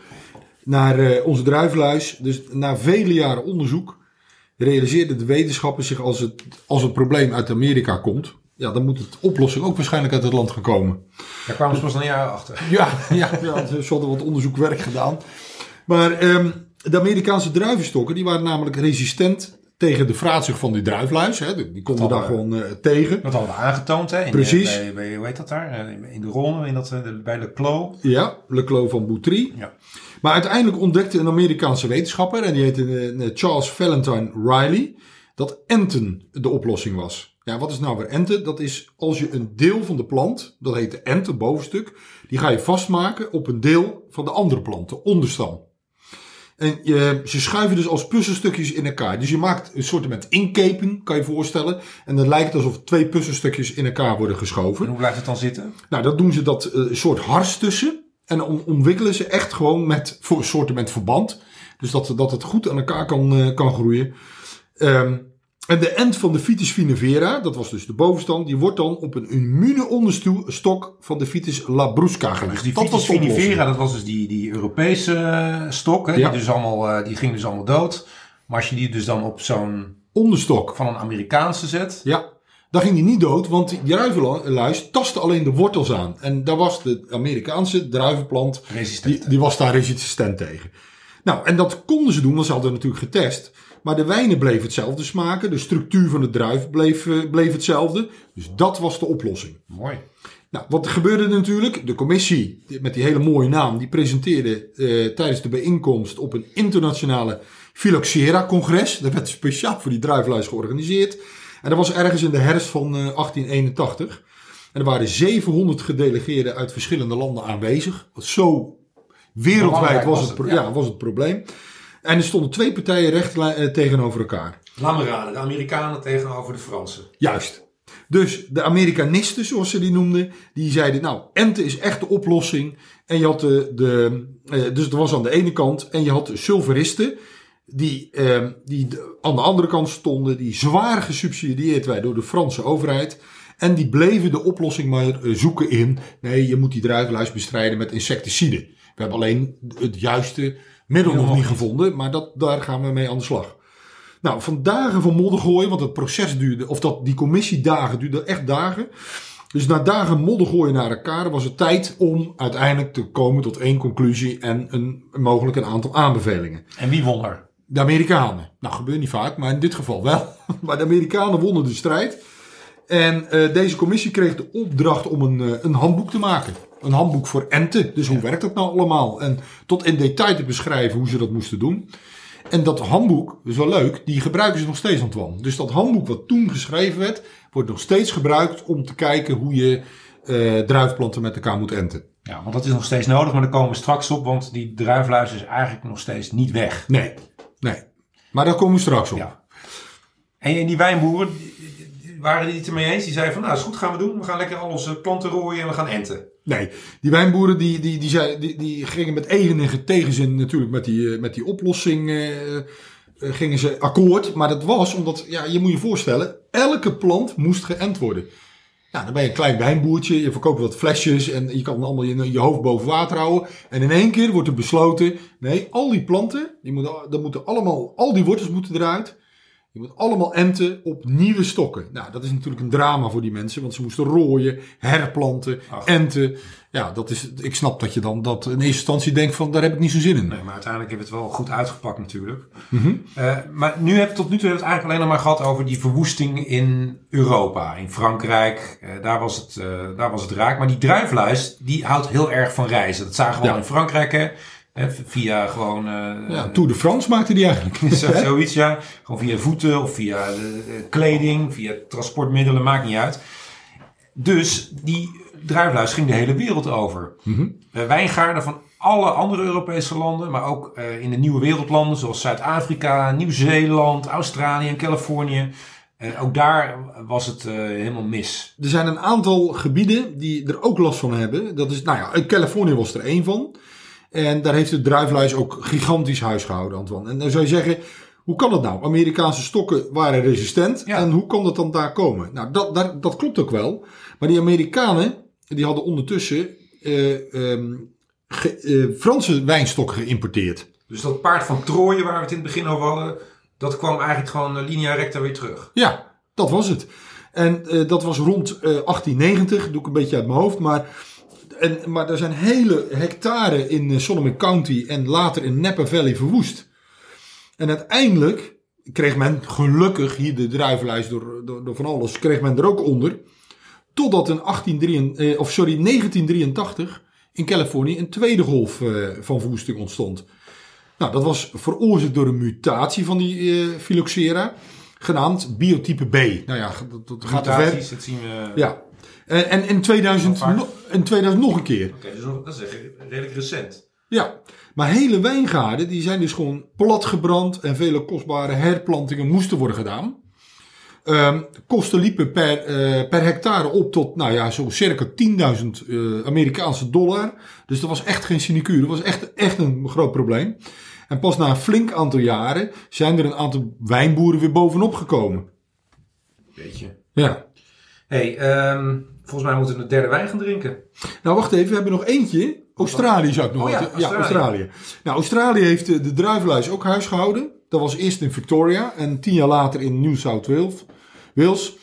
S3: naar eh, onze druivenluis. Dus na vele jaren onderzoek realiseerden de wetenschappers zich als het, als het probleem uit Amerika komt. Ja, dan moet het oplossing ook waarschijnlijk uit het land gekomen.
S1: Daar kwamen ze pas een jaar achter.
S3: Ja, ja, ja ze hadden wat onderzoekwerk gedaan. Maar ehm, de Amerikaanse druivenstokken die waren namelijk resistent tegen de vraatzucht van die druifluis. Hè. Die konden daar gewoon eh, tegen.
S1: Dat hadden we aangetoond, hè? In
S3: Precies.
S1: De, bij, bij- hoe heet dat daar? Eh, In de Ronde, in dat, eh, bij de Klo.
S3: Ja, Le Clos van Boutry.
S1: Ja.
S3: Maar uiteindelijk ontdekte een Amerikaanse wetenschapper, en die heette eh, Charles Valentine Riley, dat enten de oplossing was. Ja, wat is nou weer enten? Dat is als je een deel van de plant, dat heet de ent, het bovenstuk, die ga je vastmaken op een deel van de andere plant, de onderstam. En je, ze schuiven dus als puzzelstukjes in elkaar. Dus je maakt een soort met inkeping, kan je voorstellen. En dan lijkt het alsof twee puzzelstukjes in elkaar worden geschoven.
S1: En hoe blijft het dan zitten?
S3: Nou, dat doen ze dat eh, soort hars tussen. En dan ontwikkelen ze echt gewoon met voor, soorten met verband. Dus dat, dat het goed aan elkaar kan, eh, kan groeien. Ehm, en de end van de Vitis vinifera, dat was dus de bovenstand, die wordt dan op een immune onderstok van de Vitis labrusca gelegd.
S1: Dus die
S3: dat
S1: Vitis vinifera, dat was dus die, die Europese eh, stok. Hè?
S3: Ja.
S1: Die, dus allemaal, eh, die ging dus allemaal dood. Maar als je die dus dan op zo'n
S3: Onderstok.
S1: van een Amerikaanse zet.
S3: Ja, daar ging die niet dood, want die druivenluis tastte alleen de wortels aan. En daar was de Amerikaanse druivenplant. Die, die was daar resistent tegen. Nou, en dat konden ze doen, want ze hadden natuurlijk getest. Maar de wijnen bleven hetzelfde smaken. De structuur van de druif bleef, eh, bleef hetzelfde. Dus dat was de oplossing.
S1: Mooi.
S3: Nou, wat gebeurde natuurlijk? De commissie, met die hele mooie naam, die presenteerde eh, tijdens de bijeenkomst op een internationale Phylloxera-congres. Dat werd speciaal voor die druifluis georganiseerd. En dat was ergens in de herfst van eh, 1881. En er waren 700 gedelegeerden uit verschillende landen aanwezig. Zo wereldwijd was
S1: was
S3: het,
S1: ja,
S3: was het probleem. En er stonden twee partijen recht eh, tegenover elkaar.
S1: Laat me raden, de Amerikanen tegenover de Fransen.
S3: Juist. Dus de Amerikanisten, zoals ze die noemden, die zeiden, nou, ente is echt de oplossing. En je had de, de eh, dus dat was aan de ene kant, en je had de sulfuristen, die, eh, die aan de andere kant stonden, die zwaar gesubsidieerd werden door de Franse overheid. En die bleven de oplossing maar eh, zoeken in, nee, je moet die druivenluis bestrijden met insecticiden. We hebben alleen het juiste middel nog niet gevonden, maar dat, daar gaan we mee aan de slag. Nou, van dagen van modder gooien, want het proces duurde, of dat, die commissiedagen duurden echt dagen. Dus na dagen modder gooien naar elkaar was het tijd om uiteindelijk te komen tot één conclusie en een, mogelijk een aantal aanbevelingen.
S1: En wie won er?
S3: De Amerikanen. Nou, gebeurt niet vaak, maar in dit geval wel. Maar de Amerikanen wonnen de strijd. En eh, deze commissie kreeg de opdracht om een, eh, een handboek te maken. Een handboek voor enten. Dus hoe werkt dat nou allemaal? En tot in detail te beschrijven hoe ze dat moesten doen. En dat handboek, dat is wel leuk, die gebruiken ze nog steeds, Antoine. Dus dat handboek wat toen geschreven werd, wordt nog steeds gebruikt om te kijken hoe je eh druifplanten met elkaar moet enten.
S1: Ja, want dat is nog steeds nodig, maar daar komen we straks op, want die druifluis is eigenlijk nog steeds niet weg.
S3: Nee, nee. Maar daar komen we straks op.
S1: Ja. En die wijnboeren, waren die het ermee eens? Die zeiden van, nou is goed, gaan we doen. We gaan lekker al onze planten rooien en we gaan enten.
S3: Nee, die wijnboeren die, die, die, zei, die, die gingen met enige tegenzin natuurlijk met die, eh, met die oplossing eh, eh, gingen ze akkoord. Maar dat was omdat, ja, je moet je voorstellen, elke plant moest geënt worden. Nou, dan ben je een klein wijnboertje, je verkoopt wat flesjes en je kan allemaal je, je hoofd boven water houden. En in één keer wordt er besloten, nee, al die planten, die moeten, dat moeten allemaal, al die wortels moeten eruit. Je moet allemaal enten op nieuwe stokken. Nou, dat is natuurlijk een drama voor die mensen, want ze moesten rooien, herplanten,
S1: Ach.
S3: enten. Ja, dat is, ik snap dat je dan dat in eerste instantie denkt van, daar heb ik niet zo zin in.
S1: Nee, maar uiteindelijk heeft het wel goed uitgepakt natuurlijk. Eh, maar nu hebben we tot nu toe hebben we het eigenlijk alleen nog maar gehad over die verwoesting in Europa. In Frankrijk, eh, daar, was het, eh, daar was het raak. Maar die druifluis, die houdt heel erg van reizen. Dat zagen we
S3: Ja.
S1: al in Frankrijk, hè. Via gewoon... eh,
S3: Ja, Tour de France maakte die eigenlijk.
S1: Zo- Zoiets, ja. Gewoon via voeten of via eh, kleding, via transportmiddelen, maakt niet uit. Dus die druifluis ging de hele wereld over. Eh, wijngaarden van alle andere Europese landen, maar ook in de nieuwe wereldlanden zoals Zuid-Afrika, Nieuw-Zeeland, Australië en Californië. Eh, ook daar was het helemaal mis.
S3: Er zijn een aantal gebieden die er ook last van hebben. Dat is, nou ja, Californië was er één van. En daar heeft de druifluis ook gigantisch huis gehouden, Antoine. En dan zou je zeggen, hoe kan dat nou? Amerikaanse stokken waren resistent.
S1: Ja.
S3: En hoe kan dat dan daar komen? Nou, dat, klopt ook wel. Maar die Amerikanen, die hadden ondertussen eh, ehm, ge- eh, Franse wijnstokken geïmporteerd.
S1: Dus dat paard van Troje waar we het in het begin over hadden, dat kwam eigenlijk gewoon eh, linea recta weer terug.
S3: Ja, dat was het. En dat was rond eh, 1890, doe ik een beetje uit mijn hoofd. Maar en, maar er zijn hele hectare in eh, Solomon County en later in Napa Valley verwoest. En uiteindelijk kreeg men gelukkig hier de druivenlijst door, door, door van alles, kreeg men er ook onder. Totdat in 1883, eh, of sorry, 1983 in Californië een tweede golf eh, van verwoesting ontstond. Nou, dat was veroorzaakt door een mutatie van die eh, Phylloxera, genaamd biotype B. Nou ja, dat, dat gaat te ver.
S1: Mutaties, dat zien we.
S3: Ja. En, en in, 2000,
S1: Nog vaak.
S3: no- in 2000 nog een keer.
S1: Oké, dus nog- dat is echt redelijk recent.
S3: Ja, maar hele wijngaarden die zijn dus gewoon platgebrand en vele kostbare herplantingen moesten worden gedaan. Ehm, kosten liepen per, eh, per hectare op tot, nou ja, zo circa 10.000 eh, Amerikaanse dollar. Dus dat was echt geen sinecure, dat was echt, echt een groot probleem. En pas na een flink aantal jaren zijn er een aantal wijnboeren weer bovenop gekomen.
S1: Weet je.
S3: Ja.
S1: hey, ehm, volgens mij moeten we een derde wijn gaan drinken.
S3: Nou, wacht even. We hebben nog eentje. Australië zou ik nog
S1: Oh ja, Australië.
S3: Australië. Nou, Australië heeft de, de druivenluis ook huis gehouden. Dat was eerst in Victoria en tien jaar later in New South Wales. Wales.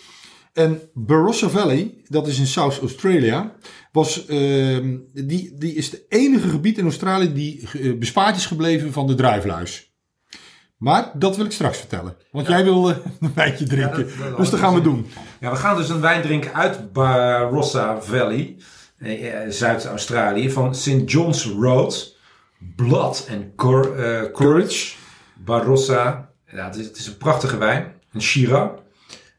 S3: En Barossa Valley, dat is in South Australia, was, ehm, die, die is de enige gebied in Australië die eh, bespaard is gebleven van de druivenluis. Maar dat wil ik straks vertellen. Want jij wil een wijntje drinken.
S1: dat- dat-
S3: dus dat gaan we doen.
S1: Ja, we gaan dus een wijn drinken uit Barossa Valley, eh, eh, Zuid-Australië, van St. John's Road. Blood and eh, Courage. Barossa. Ja, het is, het is een prachtige wijn. Een Shiraz.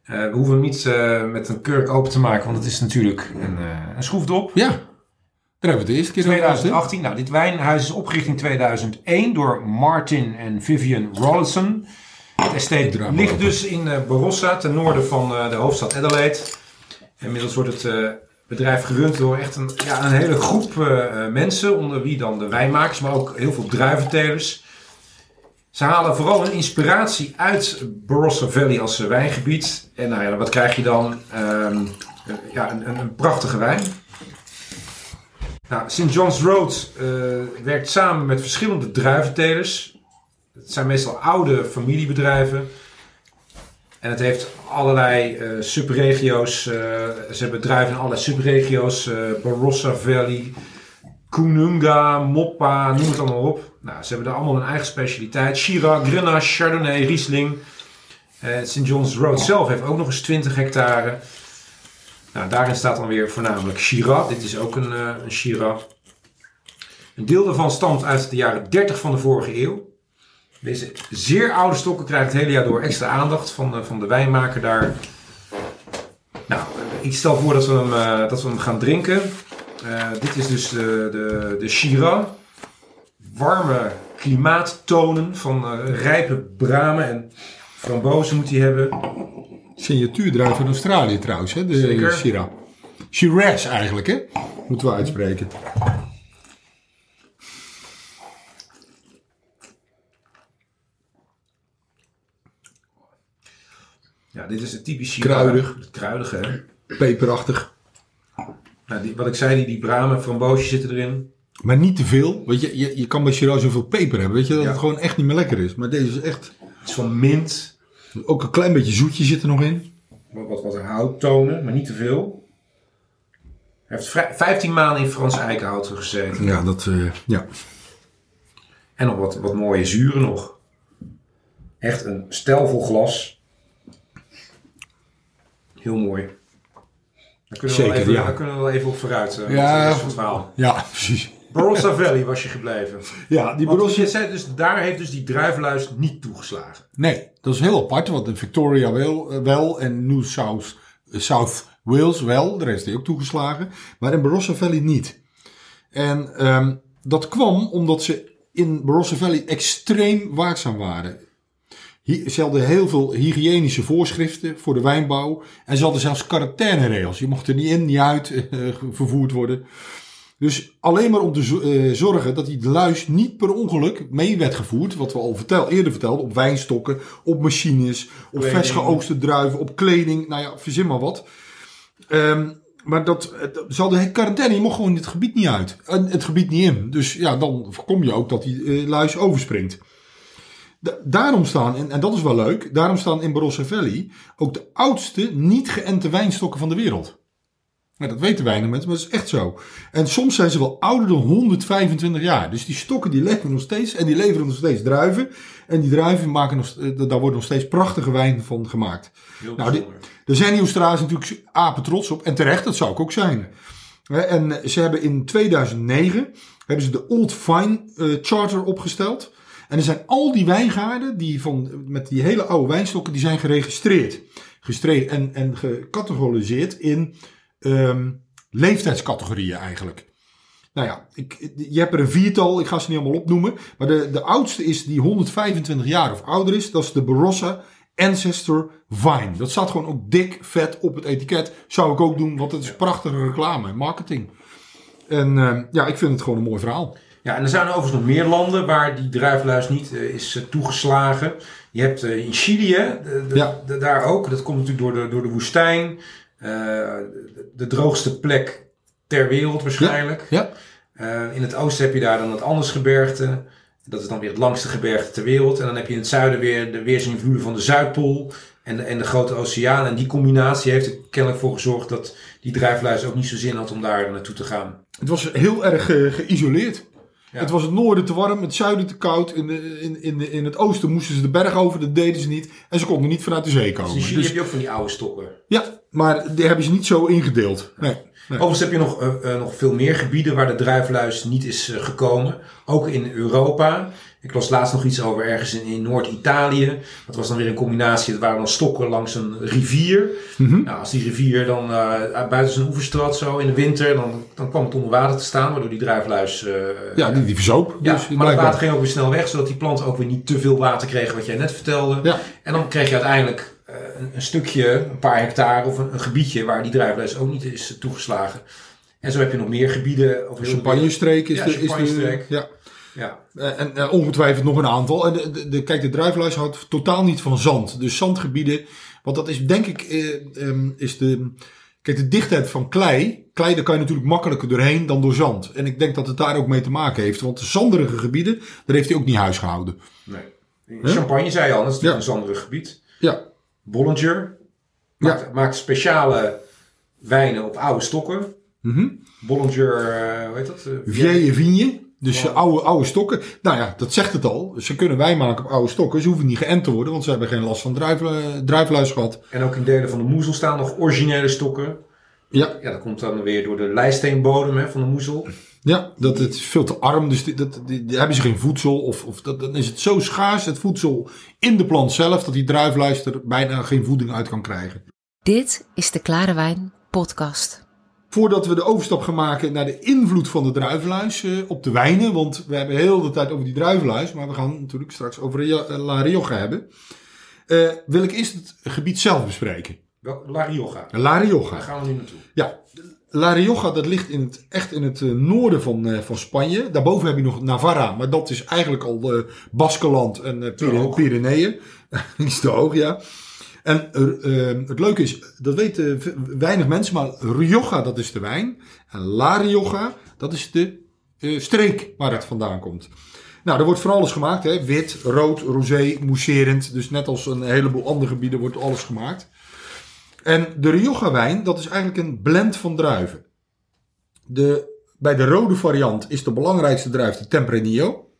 S1: We hoeven hem niet met een kurk open te maken, want het is natuurlijk een, een schroefdop.
S3: Ja, daar hebben we het eerste keer over gehad, hè?
S1: 2018. Nou, dit wijnhuis is opgericht in 2001 door Martin en Vivian Rollinson. Het estate ligt dus in eh, Barossa, ten noorden van eh, de hoofdstad Adelaide. Inmiddels wordt het eh, bedrijf gerund door echt een, ja, een hele groep mensen, onder wie dan de wijnmakers, maar ook heel veel druiventelers. Ze halen vooral hun inspiratie uit Barossa Valley als wijngebied. En nou ja, wat krijg je dan? Ehm, eh, ja, een, een prachtige wijn. Nou, St. John's Road eh, werkt samen met verschillende druiventelers. Het zijn meestal oude familiebedrijven. En het heeft allerlei eh, subregio's. eh, ze hebben in allerlei subregio's. Barossa Valley, Coonoonga, Moppa, noem het allemaal op. Nou, ze hebben daar allemaal een eigen specialiteit. Shiraz, Grenache, Chardonnay, Riesling. St. John's Road zelf heeft ook nog eens 20 hectare. Nou, daarin staat dan weer voornamelijk Shiraz. Dit is ook een, eh een. Een deel daarvan stamt uit de jaren 30 van de vorige eeuw. Deze zeer oude stokken krijgen het hele jaar door extra aandacht van de, van de wijnmaker daar. Nou, ik stel voor dat we hem, eh, dat we hem gaan drinken. Eh, dit is dus de, de, de Shiraz. Warme klimaattonen van eh, rijpe bramen en frambozen moet hij hebben.
S3: Signatuurdruif van Australië trouwens, hè? De
S1: Zeker.
S3: Shiraz. Shiraz eigenlijk, hè? Moeten we uitspreken.
S1: Ja, dit is het typisch Shiraz.
S3: Kruidig.
S1: Kruidige, hè?
S3: Peperachtig.
S1: Nou, die, wat ik zei, die, die bramen, framboosjes zitten erin.
S3: Maar niet te veel. Weet je, je, je kan bij Shiraz zoveel peper hebben. Weet je, dat
S1: Ja.
S3: het gewoon echt niet meer lekker is. Maar deze is echt...
S1: Het is van mint.
S3: Ook een klein beetje zoetje zit er nog in.
S1: Wat, wat, wat houttonen, maar niet te veel. Hij heeft vrij- 15 maanden in Frans eikenhout gezeten.
S3: Ja, dat... eh, ja.
S1: En nog wat, wat mooie zuren nog. Echt een stelvol glas. Heel mooi. Daar kunnen we,
S3: Zeker,
S1: wel, even,
S3: ja.
S1: daar kunnen we wel even op vooruit. eh,
S3: Ja.
S1: van het verhaal.
S3: Ja, precies.
S1: Barossa Valley was je gebleven.
S3: Ja, die Barossa...
S1: je zei dus, daar heeft dus die druivenluis niet toegeslagen.
S3: Nee, dat is heel apart. Want in Victoria wel, eh, wel en New South, eh, South Wales wel. De rest heeft ook toegeslagen. Maar in Barossa Valley niet. En ehm, dat kwam omdat ze in Barossa Valley extreem waakzaam waren. Ze hadden heel veel hygiënische voorschriften voor de wijnbouw. En ze hadden zelfs quarantaineregels. Je mocht er niet in, niet uit eh, vervoerd worden. Dus alleen maar om te eh, zorgen dat die luis niet per ongeluk mee werd gevoerd. Wat we al vertel, eerder vertelden. Op wijnstokken, op machines, op vers geoogste druiven, op kleding. Nou ja, verzin maar wat. Ehm, maar dat, ze hadden quarantaine. Je mocht gewoon het gebied niet uit. En het gebied niet in. Dus ja, dan voorkom je ook dat die eh, luis overspringt. Da- daarom staan, en, en dat is wel leuk, daarom staan in Barossa Valley ook de oudste niet geënte wijnstokken van de wereld. Maar dat weten weinig mensen, maar dat is echt zo. En soms zijn ze wel ouder dan 125 jaar. Dus die stokken die leven nog steeds en die leveren nog steeds druiven. En die druiven maken nog, eh, daar wordt nog steeds prachtige wijn van gemaakt.
S1: Heel
S3: Nou. Daar zijn die Australiërs natuurlijk apen trots op. En terecht, dat zou ik ook zijn. En ze hebben in 2009 hebben ze de Old Vine eh, Charter opgesteld. En er zijn al die wijngaarden die van, met die hele oude wijnstokken, die zijn geregistreerd. Gestreed en, en gecategoriseerd in ehm, leeftijdscategorieën eigenlijk. Nou ja, ik, je hebt er een viertal, ik ga ze niet allemaal opnoemen. Maar de, de oudste is die 125 jaar of ouder is. Dat is de Barossa Ancestor Vine. Dat staat gewoon ook dik vet op het etiket. Zou ik ook doen, want het is prachtige reclame en marketing. En eh, ja, ik vind het gewoon een mooi verhaal.
S1: Ja, en er zijn overigens nog meer landen waar die druifluis niet eh, is eh, toegeslagen. Je hebt eh, in Chili, hè, de- de-
S3: Ja.
S1: de- daar ook. Dat komt natuurlijk door de, door de woestijn. Eh, de, droogste plek ter wereld waarschijnlijk.
S3: Ja,
S1: Eh, in het oosten heb je daar dan het Andesgebergte. Dat is dan weer het langste gebergte ter wereld. En dan heb je in het zuiden weer de weersinvloeden van de Zuidpool en de, en de grote oceaan. En die combinatie heeft er kennelijk voor gezorgd dat die druifluis ook niet zo zin had om daar naartoe te gaan.
S3: het was heel erg eh, geïsoleerd.
S1: Ja.
S3: Het was het noorden te warm, het zuiden te koud. In, de, in, in, in het oosten moesten ze de berg over, dat deden ze niet. En ze konden niet vanuit de zee
S1: Dus
S3: komen.
S1: Chili
S3: Dus-
S1: heb je ook van die oude stokken.
S3: ja, maar die hebben ze niet zo ingedeeld. Nee. nee.
S1: Overigens heb je nog, eh, eh, nog veel meer gebieden waar de druifluis niet is eh, gekomen. Ook in Europa. Ik las laatst nog iets over ergens in, in Noord-Italië. Dat was dan weer een combinatie. Dat waren dan stokken langs een rivier.
S3: Mhm.
S1: Nou, als die rivier dan eh, buiten zijn oevers trad, zo in de winter, dan, dan kwam het onder water te staan, waardoor die druifluis. eh,
S3: Ja, die, die verzoop.
S1: ja,
S3: dus
S1: maar het water ging ook weer snel weg, zodat die planten ook weer niet te veel water kregen, wat jij net vertelde.
S3: Ja.
S1: En dan kreeg je uiteindelijk eh, een, een stukje, een paar hectare of een, een gebiedje waar die druifluis ook niet is toegeslagen. En zo heb je nog meer gebieden.
S3: Champagne-streek is
S1: Ja,
S3: de... Is de ja.
S1: Ja,
S3: Eh, En eh, ongetwijfeld nog een aantal. En de, de, de- kijk, de druifluis houdt totaal niet van zand. Dus zandgebieden, want dat is denk ik, eh, ehm, is de... Kijk, de dichtheid van klei. Klei, daar kan je natuurlijk makkelijker doorheen dan door zand. En ik denk dat het daar ook mee te maken heeft. Want de zanderige gebieden, daar heeft hij ook niet huis gehouden.
S1: nee. Champagne zei je al, dat is natuurlijk
S3: Ja.
S1: een zanderig gebied.
S3: Ja,
S1: Bollinger maakt, maakt speciale wijnen op oude stokken.
S3: Mhm.
S1: Bollinger, eh, hoe heet dat? Eh,
S3: Vieille vigne. Dus
S1: Ja.
S3: oude, oude stokken. Nou ja, dat zegt het al. Ze kunnen wijn maken op oude stokken. Ze hoeven niet geënt te worden, want ze hebben geen last van druif, eh, druifluis gehad.
S1: En ook in delen van de moezel staan nog originele stokken.
S3: Ja,
S1: Ja, dat komt dan weer door de lijsteenbodem hè, van de moezel.
S3: ja dat het is veel te arm. Dus die, dat, die, die hebben ze geen voedsel. Of, of dat, dan is het zo schaars, het voedsel in de plant zelf, dat die druifluis er bijna geen voeding uit kan krijgen.
S2: Dit is de Klare Wijn podcast.
S3: Voordat we de overstap gaan maken naar de invloed van de druivenluis eh, op de wijnen. Want we hebben heel de tijd over die druivenluis. Maar we gaan natuurlijk straks over eh, La Rioja hebben. eh, wil ik eerst het gebied zelf bespreken.
S1: La Rioja.
S3: La Rioja.
S1: Daar gaan we nu naartoe.
S3: Ja, La Rioja dat ligt in het, echt in het noorden van, van Spanje. Daarboven heb je nog Navarra, maar dat is eigenlijk al eh Baskeland en
S1: hoog.
S3: Pyreneeën. Is te hoog, ja. En eh, eh, het leuke is, dat weten weinig mensen, maar Rioja dat is de wijn. En La Rioja dat is de eh, streek waar het vandaan komt. Nou, er wordt van alles gemaakt. Hè? Wit, rood, rosé, mousserend. Dus net als een heleboel andere gebieden wordt alles gemaakt. En de Rioja wijn, dat is eigenlijk een blend van druiven. De, bij de rode variant is de belangrijkste druif de Tempranillo.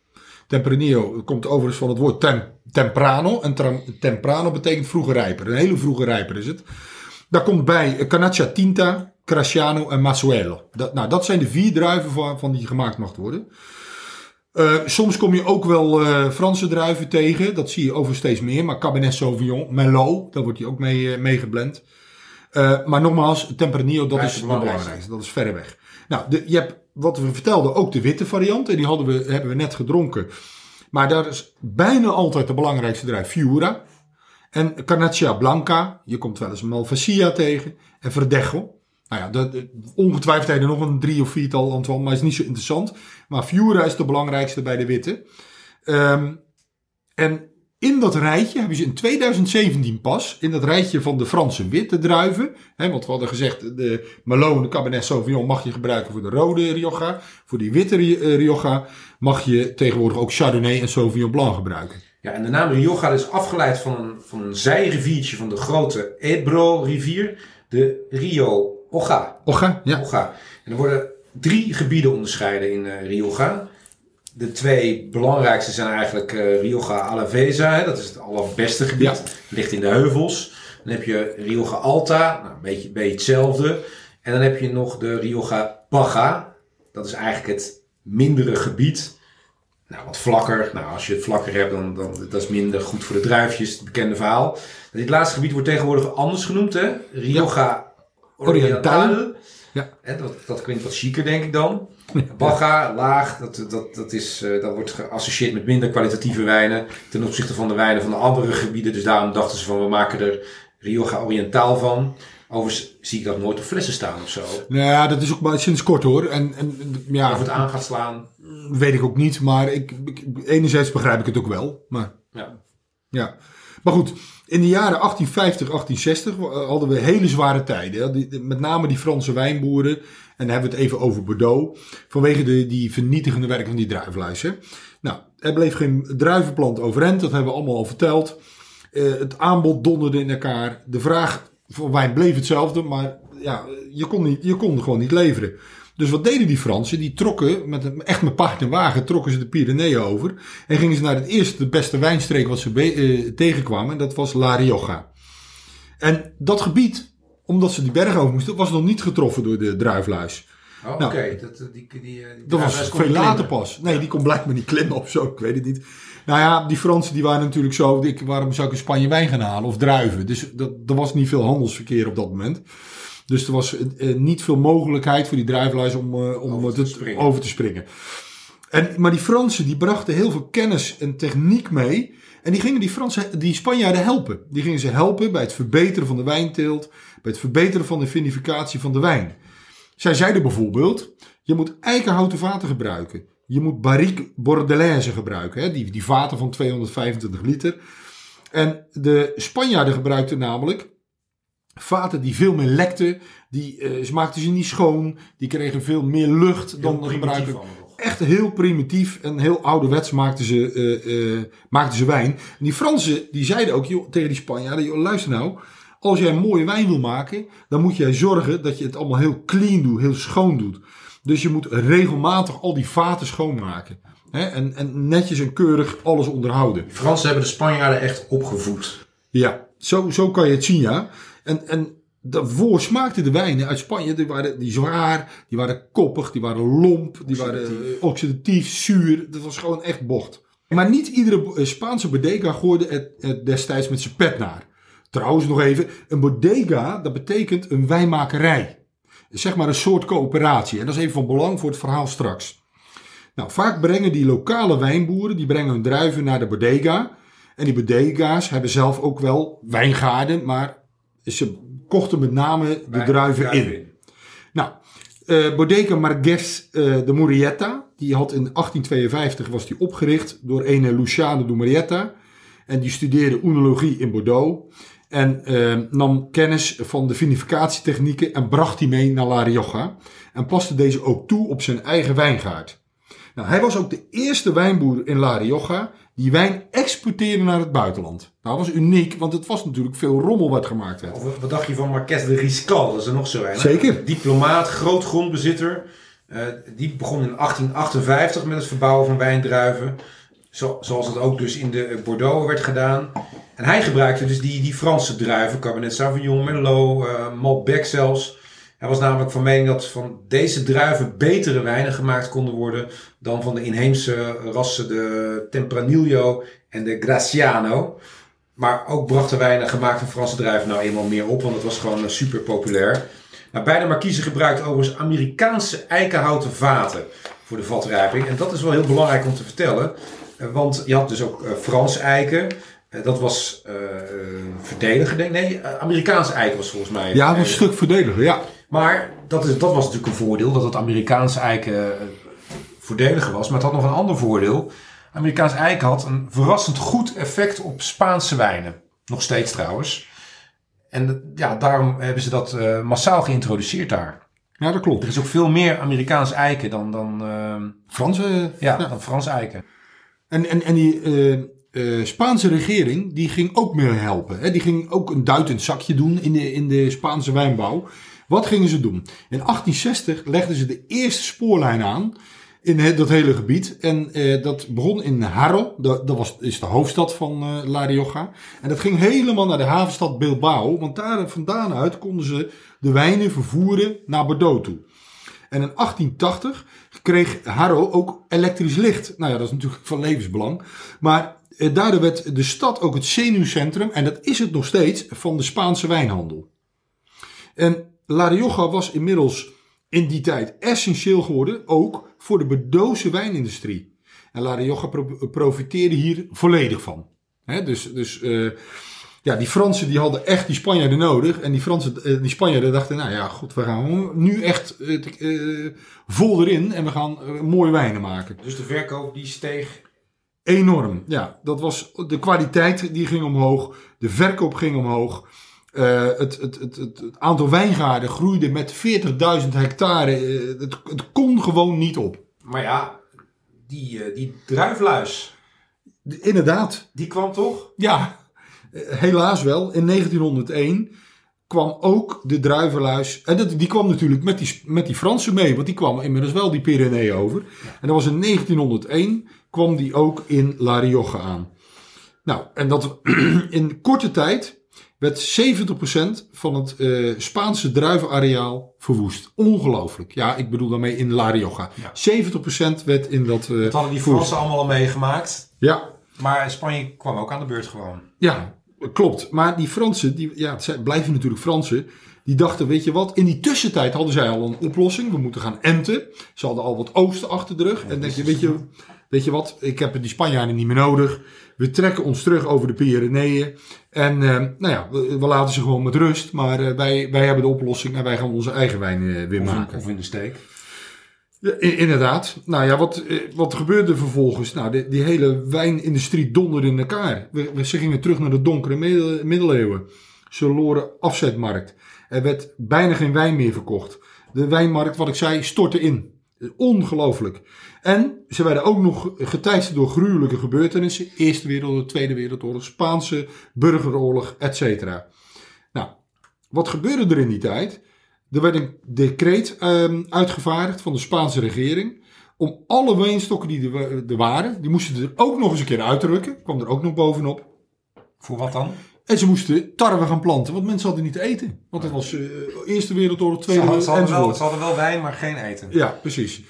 S3: Tempranillo komt overigens van het woord tem, temprano. En temprano betekent vroege rijper. Een hele vroege rijper is het. Daar komt bij Canaccia Tinta, Crasciano en Masuelo. Dat, nou, dat zijn de vier druiven van, van die gemaakt mag worden. Eh, soms kom je ook wel eh, Franse druiven tegen. Dat zie je over steeds meer. Maar Cabernet Sauvignon, Merlot, daar wordt die ook mee, eh, mee geblend. Maar nogmaals, Tempranillo, dat is
S1: het belangrijkste.
S3: Dat is verreweg. Nou, de, je hebt, wat we vertelden, ook de witte variant. En die hadden we, hebben we net gedronken. Maar daar is bijna altijd de belangrijkste druif Fiura. En Carnaccia Blanca. Je komt wel eens Malvasia tegen. En Verdecho. Nou ja, dat, ongetwijfeld heb je er nog een drie of viertal, Antoine, maar is niet zo interessant. Maar Fiura is de belangrijkste bij de witte. Ehm, en in dat rijtje hebben ze in 2017 pas, in dat rijtje van de Franse witte druiven, hè, want we hadden gezegd, de Merlot en de Cabernet Sauvignon mag je gebruiken voor de rode Rioja. Voor die witte eh, Rioja mag je tegenwoordig ook Chardonnay en Sauvignon Blanc gebruiken.
S1: Ja, en de naam Rioja is afgeleid van een, van een zijriviertje van de grote Ebro-rivier. De Rio Oga.
S3: Oga, ja.
S1: Rioja. En er worden drie gebieden onderscheiden in eh Rioja. De twee belangrijkste zijn eigenlijk eh Rioja Alavesa. Hè, dat is het allerbeste gebied.
S3: Ja.
S1: Ligt in de heuvels. Dan heb je Rioja Alta. Nou, een beetje, een beetje hetzelfde. En dan heb je nog de Rioja Baja. Dat is eigenlijk het mindere gebied. Nou, wat vlakker. Nou, als je het vlakker hebt, dan, dan dat is minder goed voor de druifjes. Het bekende verhaal. Dit laatste gebied wordt tegenwoordig anders genoemd, hè? Rioja.
S3: Oriental. Ja.
S1: Dat, dat klinkt wat chiquer, denk ik dan. Baga, laag, dat, dat, dat, is, eh, dat wordt geassocieerd met minder kwalitatieve wijnen ten opzichte van de wijnen van de andere gebieden. Dus daarom dachten ze van, we maken er Rioja Oriental van. Overigens zie ik dat nooit op flessen staan of zo.
S3: Nou ja, dat is ook maar sinds kort hoor. En, en ja,
S1: Of het aan gaat slaan.
S3: weet ik ook niet. Maar ik, ik, enerzijds begrijp ik het ook wel. Maar
S1: Ja.
S3: Ja, maar goed, in de jaren 1850, 1860 hadden we hele zware tijden. Met name die Franse wijnboeren. En dan hebben we het even over Bordeaux. Vanwege de, die vernietigende werking van die druivenluis. hè. Nou, er bleef geen druivenplant overeind. Dat hebben we allemaal al verteld. Eh, het aanbod donderde in elkaar. De vraag voor wijn bleef hetzelfde. Maar ja, je kon, niet, je kon gewoon niet leveren. Dus wat deden die Fransen? Die trokken, met, een- echt met paard en wagen, trokken ze de Pyreneeën over. En gingen ze naar het eerste, de beste wijnstreek wat ze be- eh, tegenkwamen. En dat was La Rioja. En dat gebied, omdat ze die berg over moesten, was nog niet getroffen door de druifluis.
S1: Oh,
S3: Nou.
S1: oké. Dat, die, die, die, die
S3: Dat was veel later
S1: klimmen.
S3: pas. Nee, die kon blijkbaar niet klimmen of zo. Ik weet het niet. Nou ja, die Fransen die waren natuurlijk zo. Ik, waarom zou ik in Spanje wijn gaan halen of druiven? Dus dat, er was niet veel handelsverkeer op dat moment. Dus er was eh, eh, niet veel mogelijkheid voor die druivenluis om, eh, om
S1: Over te
S3: over te springen. En, maar die Fransen die brachten heel veel kennis en techniek mee. En die gingen die, Fransen, die Spanjaarden helpen. Die gingen ze helpen bij het verbeteren van de wijnteelt. Bij het verbeteren van de vinificatie van de wijn. Zij zeiden bijvoorbeeld, je moet eikenhouten vaten gebruiken. Je moet barrique bordelaise gebruiken, hè? Die, die vaten van 225 liter. En de Spanjaarden gebruikten namelijk vaten die veel meer lekten. Die eh, ze maakten ze niet schoon. Die kregen veel meer lucht dan
S1: Heel
S3: gebruikelijk.
S1: allemaal nog.
S3: Echt heel primitief en heel ouderwets maakten ze, eh, eh, maakten ze wijn. En die Fransen die zeiden ook joh, tegen die Spanjaarden: joh, luister nou, als jij mooie wijn wil maken, dan moet jij zorgen dat je het allemaal heel clean doet, heel schoon doet. Dus je moet regelmatig al die vaten schoonmaken. Hè? En, en netjes en keurig alles onderhouden.
S1: De Fransen hebben de Spanjaarden echt opgevoed.
S3: Ja, zo, zo kan je het zien, ja. En, en daarvoor smaakten de wijnen uit Spanje, die waren die zwaar, die waren koppig, die waren lomp, die waren eh, oxidatief, zuur. Dat was gewoon echt bocht. Maar niet iedere eh, Spaanse bodega gooide het, het destijds met zijn pet naar. Trouwens nog even, een bodega, dat betekent een wijnmakerij. Zeg maar een soort coöperatie. En dat is even van belang voor het verhaal straks. Nou, vaak brengen die lokale wijnboeren, die brengen hun druiven naar de bodega. En die bodega's hebben zelf ook wel wijngaarden, maar ze kochten met name de druiven in. Nou, eh Bodega Marques eh, de Murrieta, die had in 1852 was die opgericht door een Luciano de Murrieta. En die studeerde oenologie in Bordeaux. En eh, nam kennis van de vinificatietechnieken en bracht die mee naar La Rioja. En paste deze ook toe op zijn eigen wijngaard. Nou, hij was ook de eerste wijnboer in La Rioja die wijn exporteerde naar het buitenland. Nou, dat was uniek, want het was natuurlijk veel rommel wat gemaakt werd.
S1: Of wat- dacht je van Marques de Riscal? Dat is er nog zo een.
S3: Zeker.
S1: Diplomaat, groot grondbezitter. Eh, die begon in 1858 met het verbouwen van wijndruiven. Zo, zoals het ook dus in de eh, Bordeaux werd gedaan. En hij gebruikte dus die, die Franse druiven. Cabernet Sauvignon, Merlot, eh Malbec zelfs. Hij was namelijk van mening dat van deze druiven betere wijnen gemaakt konden worden dan van de inheemse rassen de Tempranillo en de Graciano. Maar ook brachten wijnen gemaakt van Franse druiven nou eenmaal meer op, want het was gewoon eh, super populair. Nou, beide markiezen gebruikten overigens Amerikaanse eikenhouten vaten voor de vatrijping. En dat is wel heel belangrijk om te vertellen, eh, want je had dus ook eh, Franse eiken. Dat was eh verdediger, denk ik. Nee, Amerikaanse eiken was volgens mij.
S3: Ja, dat was een stuk verdediger, ja.
S1: Maar dat, is, dat was natuurlijk een voordeel, dat het Amerikaanse eiken eh, voordeliger was. Maar het had nog een ander voordeel. Amerikaans eiken had een verrassend goed effect op Spaanse wijnen. Nog steeds trouwens. En ja, daarom hebben ze dat eh, massaal geïntroduceerd daar.
S3: Ja, dat klopt.
S1: Er is ook veel meer Amerikaans eiken dan, dan, eh,
S3: Franse,
S1: ja, dan Frans eiken.
S3: En, en, en die Spaanse regering, die ging ook mee helpen. Hè? Die ging ook een duitend zakje doen in de, in de Spaanse wijnbouw. Wat gingen ze doen? In 1860 legden ze de eerste spoorlijn aan in dat hele gebied. En eh, dat begon in Haro, dat, dat was, is de hoofdstad van eh, La Rioja. En dat ging helemaal naar de havenstad Bilbao, want daar vandaan uit konden ze de wijnen vervoeren naar Bordeaux toe. En in 1880 kreeg Haro ook elektrisch licht. Nou ja, dat is natuurlijk van levensbelang. Maar eh, daardoor werd de stad ook het zenuwcentrum, en dat is het nog steeds, van de Spaanse wijnhandel. En La Rioja was inmiddels in die tijd essentieel geworden, ook voor de Bordeauxse wijnindustrie. En La Rioja pro- profiteerde hier volledig van. Dus dus eh, ja, die Fransen die hadden echt die Spanjaarden nodig. En die, Fransen, eh, die Spanjaarden dachten, nou ja, goed, we gaan nu echt eh, vol erin en we gaan mooie wijnen maken.
S1: Dus de verkoop die steeg.
S3: Enorm, ja. Dat was, de kwaliteit die ging omhoog, de verkoop ging omhoog. Eh, het, het, het, het, aantal wijngaarden groeide met 40.000 hectare. Eh, het, kon gewoon niet op.
S1: Maar ja, die, eh, die druifluis,
S3: De- Inderdaad,
S1: die kwam toch?
S3: ja, helaas wel. In 1901 kwam ook de druivenluis. En dat, die kwam natuurlijk met die, met die Fransen mee, want die kwamen inmiddels wel die Pyreneeën over. En dat was in 1901 kwam die ook in La Rioja aan. Nou, en dat in korte tijd werd 70% van het eh, Spaanse druivenareaal verwoest. Ongelooflijk. Ja, ik bedoel daarmee in La Rioja.
S1: Ja.
S3: 70% werd in dat. eh,
S1: Dat hadden die. Fransen allemaal al meegemaakt.
S3: Ja,
S1: Maar Spanje kwam ook aan de beurt gewoon.
S3: Ja, klopt. Maar die Fransen, die, ja, het blijven natuurlijk Fransen. Die dachten, weet je wat, in die tussentijd hadden zij al een oplossing. We moeten gaan enten. Ze hadden al wat oosten achter de rug. en denk je, weet je, weet je wat, ik heb die Spanjaarden niet meer nodig. We trekken ons terug over de Pyreneeën. En eh, nou ja, we, we laten ze gewoon met rust. Maar eh, wij, wij hebben de oplossing en wij gaan onze eigen wijn eh, weer
S1: Of in,
S3: maken.
S1: of in de steek.
S3: Ja, inderdaad. Nou ja, wat, wat gebeurde vervolgens? Nou, die, die hele wijnindustrie donderde in elkaar. We, we- ze gingen terug naar de donkere middel- middeleeuwen. Ze verloren afzetmarkt. Er werd bijna geen wijn meer verkocht. De wijnmarkt, wat ik zei, stortte in. Ongelooflijk. En ze werden ook nog geteisterd door gruwelijke gebeurtenissen. Eerste Wereldoorlog, Tweede Wereldoorlog, Spaanse burgeroorlog, et cetera. Nou, wat gebeurde er in die tijd? Er werd een decreet ehm, uitgevaardigd van de Spaanse regering. Om alle wijnstokken die er, wa- er waren, die moesten er ook nog eens een keer uitdrukken. Kwam er ook nog bovenop.
S1: Voor wat dan?
S3: En ze moesten tarwe gaan planten, want mensen hadden niet te eten. Want het was eh, Eerste Wereldoorlog, Tweede Wereldoorlog
S1: wel, ze hadden wel wijn, maar geen eten.
S3: Ja, precies.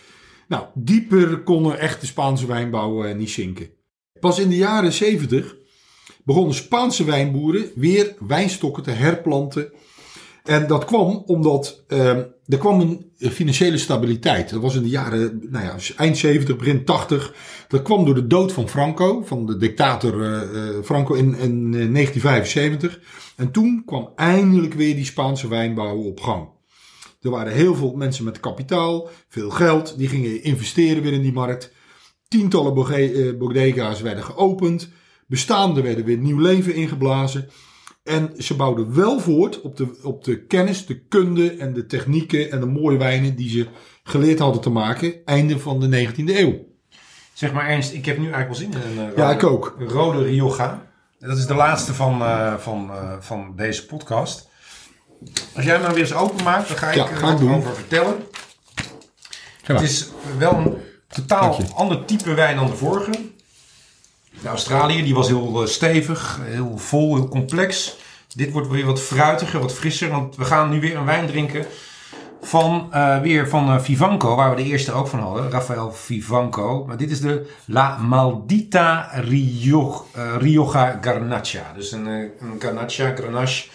S3: Nou, dieper konden echt de Spaanse wijnbouw eh, niet zinken. Pas in de jaren 70 begonnen Spaanse wijnboeren weer wijnstokken te herplanten. En dat kwam omdat eh, er kwam een financiële stabiliteit. Dat was in de jaren nou ja, eind 70, begin 80. Dat kwam door de dood van Franco, van de dictator eh, eh, Franco in, in eh, 1975. En toen kwam eindelijk weer die Spaanse wijnbouw op gang. Er waren heel veel mensen met kapitaal, veel geld, die gingen investeren weer in die markt. Tientallen eh, bodega's werden geopend, bestaande werden weer nieuw leven ingeblazen. En ze bouwden wel voort op de, op de kennis, de kunde en de technieken en de mooie wijnen die ze geleerd hadden te maken einde van de 19e eeuw.
S1: Zeg maar Ernst, ik heb nu eigenlijk wel zin in een eh,
S3: Ja,
S1: rode,
S3: ik ook.
S1: rode Rioja. Dat is de laatste van, eh, van, van deze podcast. Als jij hem nou weer eens openmaakt, dan ga ik
S3: Ja,
S1: er
S3: ik
S1: wat
S3: doen.
S1: over vertellen. Het is wel een totaal ander type wijn dan de vorige. De Australië die was heel eh, stevig, heel vol, heel complex. Dit wordt weer wat fruitiger, wat frisser. Want we gaan nu weer een wijn drinken van, eh, weer van eh, Vivanco, waar we de eerste ook van hadden. Rafael Vivanco. Maar dit is de La Maldita Rio, eh, Rioja Garnacha. Dus een, een Garnacha, Grenache.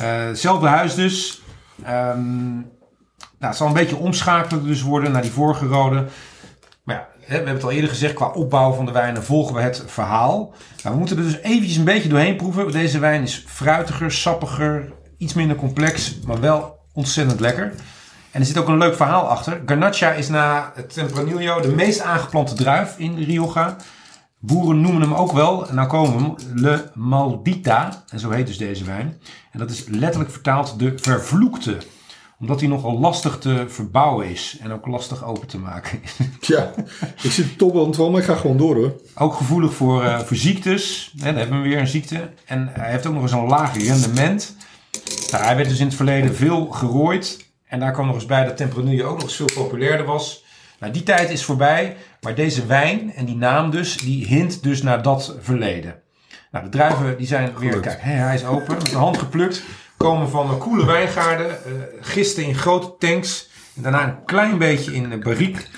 S1: Hetzelfde huis dus. Ehm, nou, het zal een beetje omschakelen dus worden naar die vorige rode. Maar ja, we hebben het al eerder gezegd, qua opbouw van de wijnen volgen we het verhaal. Nou, we moeten er dus eventjes een beetje doorheen proeven. Deze wijn is fruitiger, sappiger, iets minder complex, maar wel ontzettend lekker. En er zit ook een leuk verhaal achter. Garnacha is na het Tempranillo de meest aangeplante druif in Rioja. Boeren noemen hem ook wel, en nou komen we hem, Le Maldita. En zo heet dus deze wijn. En dat is letterlijk vertaald de vervloekte. Omdat hij nogal lastig te verbouwen is. En ook lastig open te maken.
S3: Ja, ik zit top aan het wel, maar ik ga gewoon door hoor.
S1: ook gevoelig voor, eh, voor ziektes. Hè, dan hebben we weer een ziekte. En hij heeft ook nog eens een laag rendement. Nou, hij werd dus in het verleden veel gerooid. En daar kwam nog eens bij dat Tempranillo ook nog eens veel populairder was. Nou, die tijd is voorbij. Maar deze wijn en die naam dus, die hint dus naar dat verleden. Nou, de druiven die zijn weer, kijk, hij is open, met de hand geplukt. Komen van een koele wijngaarden, eh, gisten in grote tanks. En daarna een klein beetje in een barriek.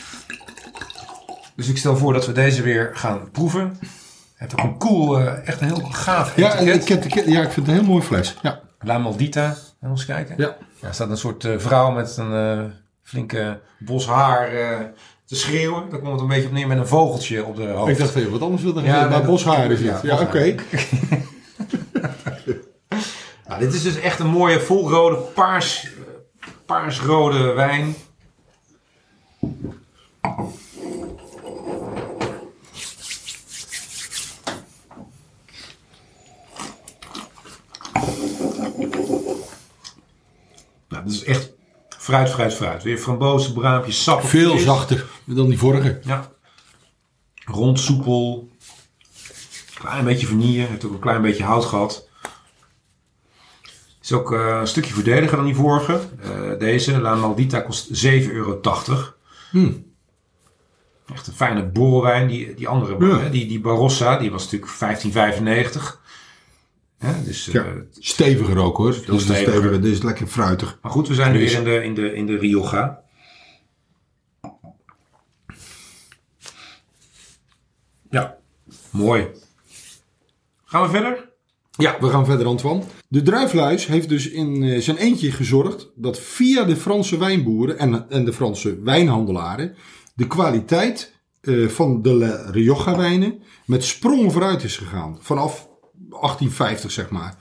S1: Dus ik stel voor dat we deze weer gaan proeven. Hij heeft ook een cool, eh, echt een heel gaaf
S3: Ja,
S1: etiket.
S3: ik, heb de- ja, ik vind het een heel mooi fles. Ja.
S1: La Maldita. Gaan we eens kijken?
S3: Ja.
S1: Ja, er staat een soort eh, vrouw met een eh, flinke bos haar eh, te schreeuwen. Daar komt het een beetje op neer met een vogeltje op de hoofd.
S3: Ik dacht even wat anders wilde
S1: Ja,
S3: zeggen.
S1: nee,
S3: maar
S1: dat-
S3: boshaar is
S1: ja,
S3: het. Ja, oké.
S1: boshaar. Nou, dit is dus echt een mooie volrode paars, paarsrode wijn. Is echt fruit, fruit, fruit. Weer frambozen, braampjes, sappig.
S3: Veel zachter dan die vorige.
S1: Ja. Rond, soepel. Klein beetje vanille. Heeft ook een klein beetje hout gehad. Is ook eh, een stukje voordeliger dan die vorige. Eh, deze, La Maldita, kost 7,80 euro.
S3: Hmm.
S1: Echt een fijne borrelwijn. Die, die andere,
S3: Ja.
S1: die, die Barossa, die was natuurlijk 15,95. Hè, dus, eh,
S3: Ja. Steviger ook hoor. Veel
S1: steviger.
S3: Dit is lekker fruitig.
S1: maar goed, we zijn nu
S3: Dus-
S1: weer in de, in de, in de Rioja. Ja, mooi. Gaan we verder?
S3: Ja, we gaan verder, Antoine. De druifluis heeft dus in eh, zijn eentje gezorgd dat via de Franse wijnboeren en, en de Franse wijnhandelaren de kwaliteit eh, van de La Rioja wijnen met sprongen vooruit is gegaan. Vanaf 1850, zeg maar.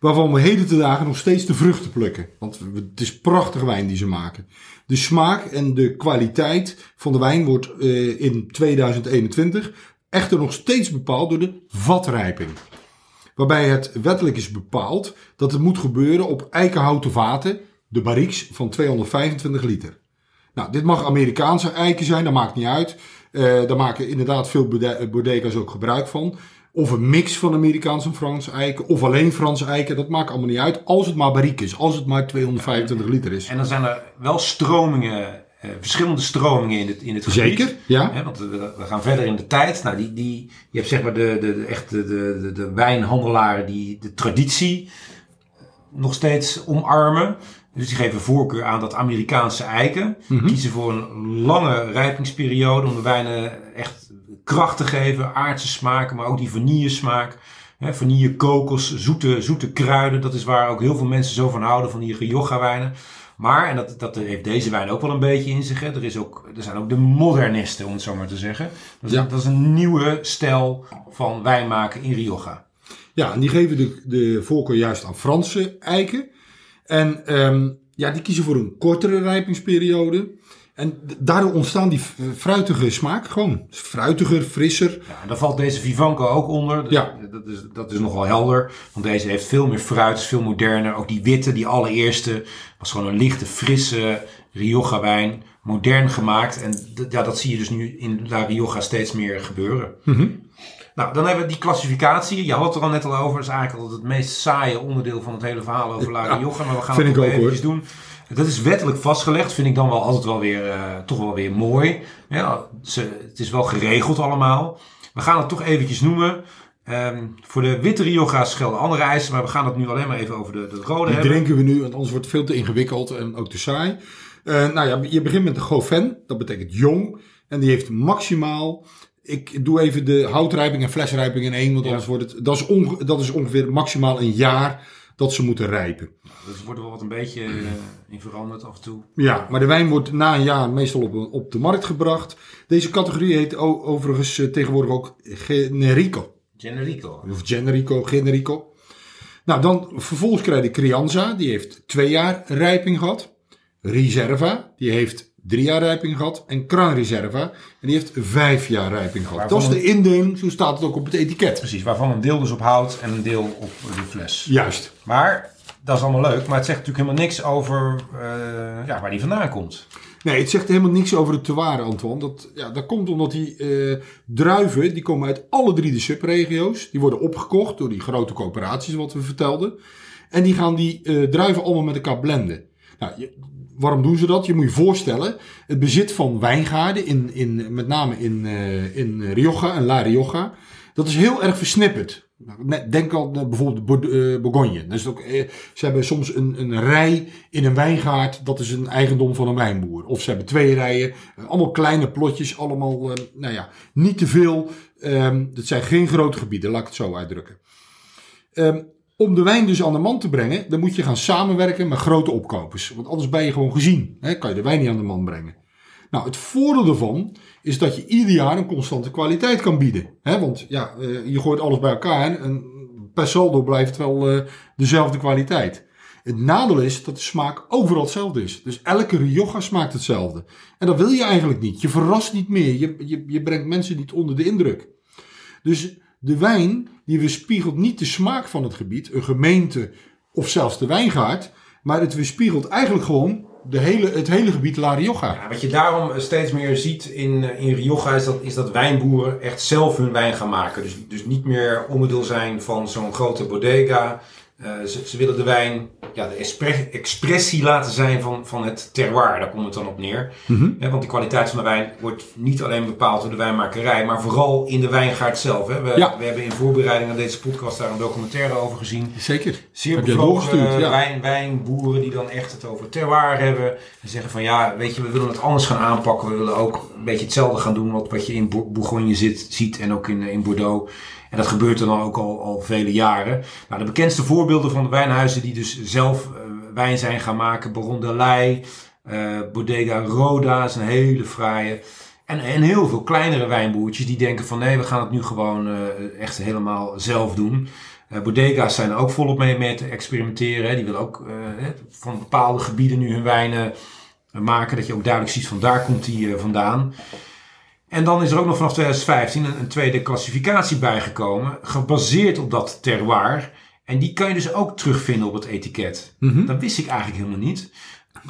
S3: Waarvan we heden te dagen nog steeds de vruchten plukken. Want het is prachtige wijn die ze maken. De smaak en de kwaliteit van de wijn wordt eh, in 2021 echter nog steeds bepaald door de vatrijping waarbij het wettelijk is bepaald dat het moet gebeuren op eikenhouten vaten, de barriques van 225 liter. Nou, dit mag Amerikaanse eiken zijn, dat maakt niet uit. Eh, daar maken inderdaad veel bode- bodega's ook gebruik van. Of een mix van Amerikaanse en Franse eiken, of alleen Franse eiken, dat maakt allemaal niet uit. Als het maar barrique is, als het maar 225 liter is.
S1: En dan zijn er wel stromingen, eh, verschillende stromingen in het, in het gebied.
S3: Zeker, ja.
S1: Hè, want we, we gaan verder in de tijd. Nou, die, die, je hebt zeg maar de, de, de, echt de, de, de, de wijnhandelaren die de traditie nog steeds omarmen. Dus die geven voorkeur aan dat Amerikaanse eiken. Kiezen voor een lange rijpingsperiode om de wijnen echt kracht te geven. Aardse smaken, maar ook die vanillesmaak. Hè, vanille, kokos, zoete, zoete kruiden. Dat is waar ook heel veel mensen zo van houden, van die Rioja wijnen. Maar, en dat, dat heeft deze wijn ook wel een beetje in zich. Hè. Er, is ook, er zijn ook de modernisten, om het zo maar te zeggen. Dat is,
S3: Ja.
S1: dat is een nieuwe stijl van wijn maken in Rioja.
S3: Ja, en die geven de, de voorkeur juist aan Franse eiken. En ehm, ja, die kiezen voor een kortere rijpingsperiode. En daardoor ontstaan die fruitige smaak gewoon. Fruitiger, frisser.
S1: Ja, daar valt deze Vivanco ook onder.
S3: Ja.
S1: Dat is, dat is nogal helder. Want deze heeft veel meer fruit, is veel moderner. Ook die witte, die allereerste, was gewoon een lichte, frisse Rioja wijn. Modern gemaakt. En ja, dat zie je dus nu in La Rioja steeds meer gebeuren. Nou, dan hebben we die klassificatie. Je had het er al net al over. Dat is eigenlijk altijd het meest saaie onderdeel van het hele verhaal over La
S3: Ja.
S1: Maar we gaan het
S3: ook,
S1: eventjes doen. Dat is wettelijk vastgelegd. Vind ik dan wel altijd wel weer, eh, toch wel weer mooi. Ja, ze, het is wel geregeld allemaal. We gaan het toch eventjes noemen. Ehm, voor de witte Rioja's gelden andere eisen. Maar we gaan het nu alleen maar even over de, de rode
S3: Die
S1: hebben.
S3: drinken we nu, want anders wordt het veel te ingewikkeld en ook te saai. Eh, nou ja, je begint met de Gauvain. Dat betekent jong. En die heeft maximaal... Ik doe even de houtrijping en flesrijping in één. Want
S1: Ja.
S3: anders wordt het... Dat is, onge- dat is ongeveer maximaal een jaar dat ze moeten rijpen.
S1: Dus er wordt wel wat een beetje eh, in veranderd af en toe.
S3: Ja, maar de wijn wordt na een jaar meestal op, op de markt gebracht. Deze categorie heet overigens eh, tegenwoordig ook Generico.
S1: Generico.
S3: Of Generico, Generico. Nou, dan vervolgens krijg je Crianza. Die heeft twee jaar rijping gehad. Reserva, die heeft drie jaar rijping gehad. En Gran Reserva, en die heeft vijf jaar rijping gehad.
S1: Waarvan
S3: Dat is de indeling, zo staat het ook op het etiket.
S1: Precies, waarvan een deel dus op hout en een deel op de fles.
S3: Juist.
S1: Maar dat is allemaal leuk, maar het zegt natuurlijk helemaal niks over eh, ja, waar die vandaan komt.
S3: Nee, het zegt helemaal niks over het terroir, Antoine. Dat, ja, dat komt omdat die eh, druiven, die komen uit alle drie de subregio's. Die worden opgekocht door die grote coöperaties, wat we vertelden. En die gaan die eh, druiven allemaal met elkaar blenden. Nou, je- waarom doen ze dat? Je moet je voorstellen, het bezit van wijngaarden, in, in, met name in, eh, in Rioja en La Rioja, dat is heel erg versnipperd. Nou, Denk al naar bijvoorbeeld eh, Bourgogne. Dat is ook, eh, ze hebben soms een, een rij in een wijngaard, dat is een eigendom van een wijnboer. Of ze hebben twee rijen, eh, allemaal kleine plotjes, allemaal, eh, nou ja, niet te veel. Ehm dat zijn geen grote gebieden, laat ik het zo uitdrukken. Ehm, om de wijn dus aan de man te brengen, dan moet je gaan samenwerken met grote opkopers. Want anders ben je gewoon gezien. Hè? Kan je de wijn niet aan de man brengen. Nou, het voordeel daarvan is dat je ieder jaar een constante kwaliteit kan bieden. Hè? Want ja, eh, je gooit alles bij elkaar en per saldo blijft wel eh, dezelfde kwaliteit. Het nadeel is dat de smaak overal hetzelfde is. Dus elke Rioja smaakt hetzelfde. En dat wil je eigenlijk niet. Je verrast niet meer. Je, je, je brengt mensen niet onder de indruk. Dus de wijn die weerspiegelt niet de smaak van het gebied, een gemeente of zelfs de wijngaard. Maar het weerspiegelt eigenlijk gewoon de hele, het hele gebied La Rioja.
S1: Ja, wat je daarom steeds meer ziet in, in Rioja is dat, is dat wijnboeren echt zelf hun wijn gaan maken. Dus, dus niet meer onderdeel zijn van zo'n grote bodega. Eh, ze, ze willen de wijn ja, de expre- expressie laten zijn van, van het terroir. Daar komt het dan op neer. Hè, want de kwaliteit van de wijn wordt niet alleen bepaald door de wijnmakerij, maar vooral in de wijngaard zelf. Hè. We,
S3: Ja.
S1: we hebben in voorbereiding aan deze podcast daar een documentaire over gezien.
S3: Zeker.
S1: Zeer
S3: Heb je
S1: bevlogen
S3: doorgestuurd, ja.
S1: wijn, wijnboeren die dan echt het over terroir hebben. En zeggen van ja, weet je, we willen het anders gaan aanpakken. We willen ook een beetje hetzelfde gaan doen wat, wat je in Bour- Bourgogne zit, ziet en ook in, in Bordeaux. En dat gebeurt er dan ook al, al vele jaren. Nou, de bekendste voorbeelden van de wijnhuizen die dus zelf eh, wijn zijn gaan maken. Baron de eh, Bodega Roda is een hele fraaie. En, en heel veel kleinere wijnboertjes die denken van nee, we gaan het nu gewoon eh, echt helemaal zelf doen. Bodega's zijn er ook volop mee, mee te experimenteren. Hè. Die willen ook van bepaalde gebieden nu hun wijnen maken. Dat je ook duidelijk ziet van daar komt die vandaan. En dan is er ook nog vanaf 2015 een, een tweede klassificatie bijgekomen. Gebaseerd op dat terroir. En die kan je dus ook terugvinden op het etiket. Dat wist ik eigenlijk helemaal niet.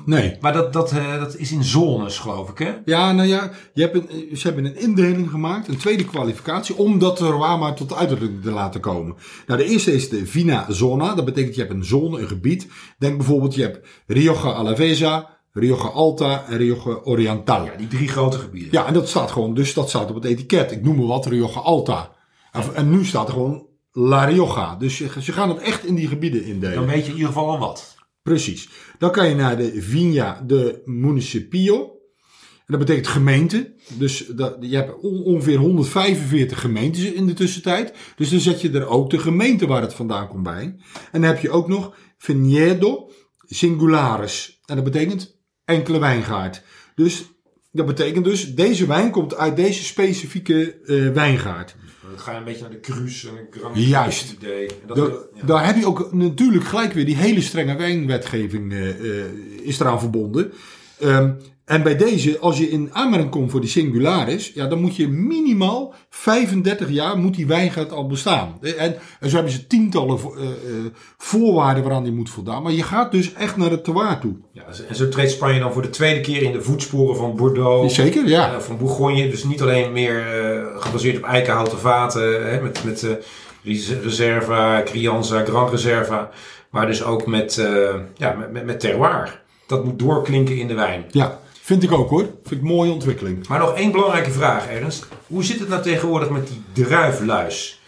S3: Nee.
S1: Maar dat, dat, eh, dat is in zones, geloof ik, hè?
S3: Ja, nou ja, je hebt een, ze hebben een indeling gemaakt, een tweede kwalificatie, om dat terroir maar tot uitdrukking te laten komen. Nou, de eerste is de Vina Zona. Dat betekent je hebt een zone, een gebied. Denk bijvoorbeeld, je hebt Rioja Alavesa, Rioja Alta en Rioja Oriental.
S1: Ja, die drie grote gebieden.
S3: Ja, en dat staat gewoon, dus dat staat op het etiket. Ik noem maar wat, Rioja Alta. En, en nu staat er gewoon La Rioja. Dus ze, ze gaan het echt in die gebieden indelen.
S1: Dan weet je in ieder geval al wat.
S3: Precies. Dan kan je naar de Viña de Municipio. En dat betekent gemeente. Dus dat, je hebt on- ongeveer 145 gemeentes in de tussentijd. Dus dan zet je er ook de gemeente waar het vandaan komt bij. En dan heb je ook nog Viñedo Singularis. En dat betekent enkele wijngaard. Dus dat betekent dus, deze wijn komt uit deze specifieke eh, wijngaard.
S1: Dan ga je een beetje naar de cruise en de Grand
S3: Juist.
S1: idee. En dat
S3: Daar,
S1: wil- ja.
S3: daar heb je ook natuurlijk gelijk weer die hele strenge wijnwetgeving eh, eh, is eraan verbonden. Ehm, en bij deze, als je in aanmerking komt voor die singularis, ja, dan moet je minimaal 35 jaar moet die wijngaard al bestaan. En, en zo hebben ze tientallen eh, eh, voorwaarden waaraan die moet voldaan. Maar je gaat dus echt naar het terroir toe.
S1: Ja, en zo treedt Spanje dan voor de tweede keer in de voetsporen van Bordeaux.
S3: Zeker, ja.
S1: eh, van Bourgogne. Dus niet alleen meer gebaseerd op eikenhouten vaten. Hè, met, met Res- Reserva, Crianza, Grand Reserva. Maar dus ook met, ja, met, met, met terroir. Dat moet doorklinken in de wijn.
S3: Ja, vind ik ook hoor. Vind ik een mooie ontwikkeling.
S1: Maar nog één belangrijke vraag, Ernst. Hoe zit het nou tegenwoordig met die druifluis?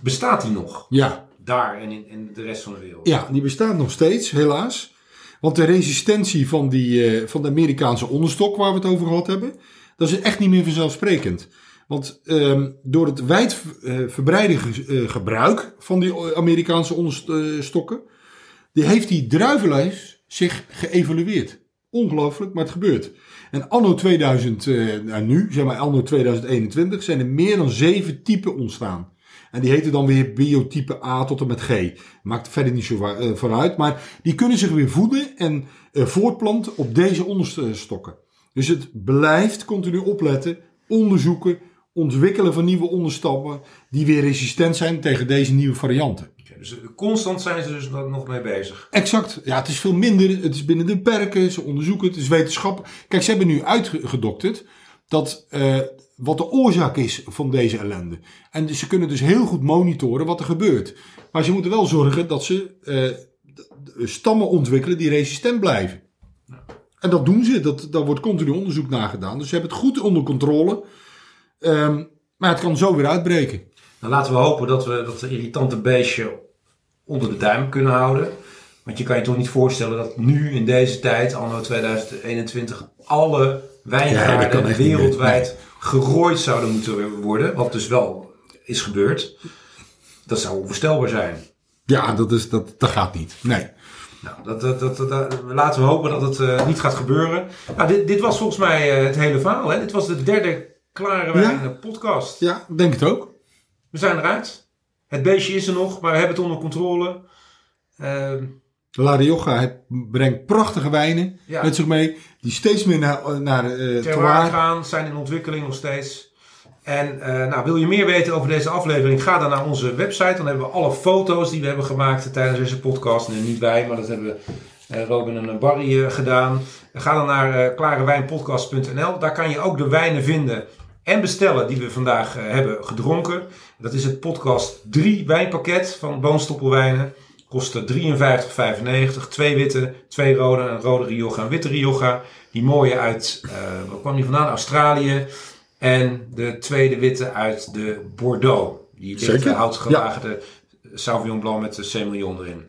S1: Bestaat die nog?
S3: Ja,
S1: Daar en in, in de rest van de wereld?
S3: Ja, die bestaat nog steeds, helaas. Want de resistentie van, die, eh, van de Amerikaanse onderstok waar we het over gehad hebben, dat is echt niet meer vanzelfsprekend. Want ehm, door het wijd eh, verbreide ge- eh, gebruik van die Amerikaanse onderstokken, die heeft die druivenlijst zich geëvalueerd. Ongelooflijk, maar het gebeurt. En anno 2000, eh, nou nu, zeg maar anno 2021, zijn er meer dan zeven typen ontstaan. En die heten dan weer biotype A tot en met G. Maakt verder niet zo eh, van uit. Maar die kunnen zich weer voeden en eh, voortplanten op deze onderstokken. Dus het blijft continu opletten, onderzoeken, ontwikkelen van nieuwe onderstammen die weer resistent zijn tegen deze nieuwe varianten.
S1: Dus constant zijn ze dus nog mee bezig.
S3: Exact. Ja, het is veel minder. Het is binnen de perken. Ze onderzoeken het. Het is wetenschap. Kijk, ze hebben nu uitgedokterd dat eh, wat de oorzaak is van deze ellende. En dus ze kunnen dus heel goed monitoren wat er gebeurt. Maar ze moeten wel zorgen dat ze eh, stammen ontwikkelen die resistent blijven. En dat doen ze. Dat, daar wordt continu onderzoek naar gedaan. Dus ze hebben het goed onder controle. Ehm, maar het kan zo weer uitbreken.
S1: Nou, laten we hopen dat we dat irritante beestje onder de duim kunnen houden. Want je kan je toch niet voorstellen dat nu in deze tijd, anno 2021, alle wijngaarden wereldwijd gerooid zouden moeten worden. Wat dus wel is gebeurd. Dat zou onvoorstelbaar zijn.
S3: Ja, dat, is, dat, dat gaat niet. Nee.
S1: Nou, dat, dat, dat, dat- laten we hopen dat het eh, niet gaat gebeuren. Nou, dit, dit was volgens mij eh, het hele verhaal. Hè? Dit was de derde Klare Wijn podcast.
S3: Ja, denk het ook.
S1: We zijn eruit. Het beestje is er nog, maar we hebben het onder controle. Ehm,
S3: La Rioja het brengt prachtige wijnen
S1: Ja.
S3: met zich mee. Die steeds meer naar, naar eh terroir.
S1: gaan, zijn in ontwikkeling nog steeds. En eh, nou, wil je meer weten over deze aflevering? Ga dan naar onze website. Dan hebben we alle foto's die we hebben gemaakt tijdens deze podcast. Nee, niet wij, maar dat hebben eh, Robin en Barry eh, gedaan. Ga dan naar klarewijnpodcast.nl. Daar kan je ook de wijnen vinden en bestellen die we vandaag hebben gedronken. Dat is het podcast 3 wijnpakket van Boonstoppelwijnen. Kost eh, 53,95. Twee witte, twee rode, een rode Rioja en witte Rioja. Die mooie uit, eh waar kwam die vandaan? Australië. En de tweede witte uit de Bordeaux. Die lichte
S3: Zeker,
S1: houtgelagerde Sauvignon Blanc met de Semillon erin.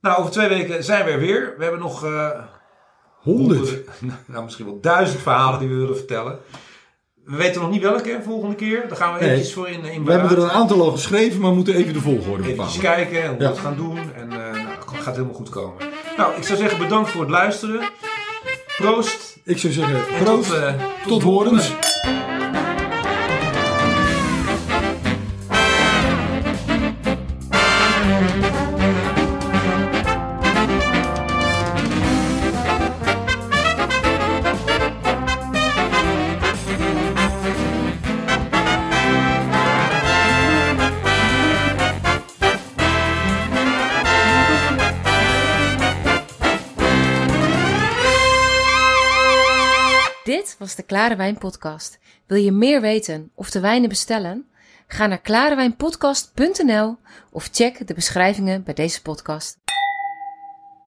S1: Nou, over twee weken zijn we er weer. We hebben nog eh,
S3: Honderd.
S1: nou, misschien wel duizend verhalen die we willen vertellen. We weten nog niet welke volgende keer. Daar gaan we eventjes voor in, in
S3: We hebben er een aantal al geschreven, maar we moeten even de volgorde
S1: Even
S3: bepalen.
S1: kijken en hoe we het gaan doen. En eh nou, het gaat helemaal goed komen. Nou, ik zou zeggen bedankt voor het luisteren. Proost.
S3: Ik zou zeggen,
S1: En
S3: proost.
S1: tot, eh,
S3: tot horens.
S2: Was de Klare Wijn Podcast. Wil je meer weten of de wijnen bestellen? Ga naar klarewijnpodcast.nl of check de beschrijvingen bij deze podcast.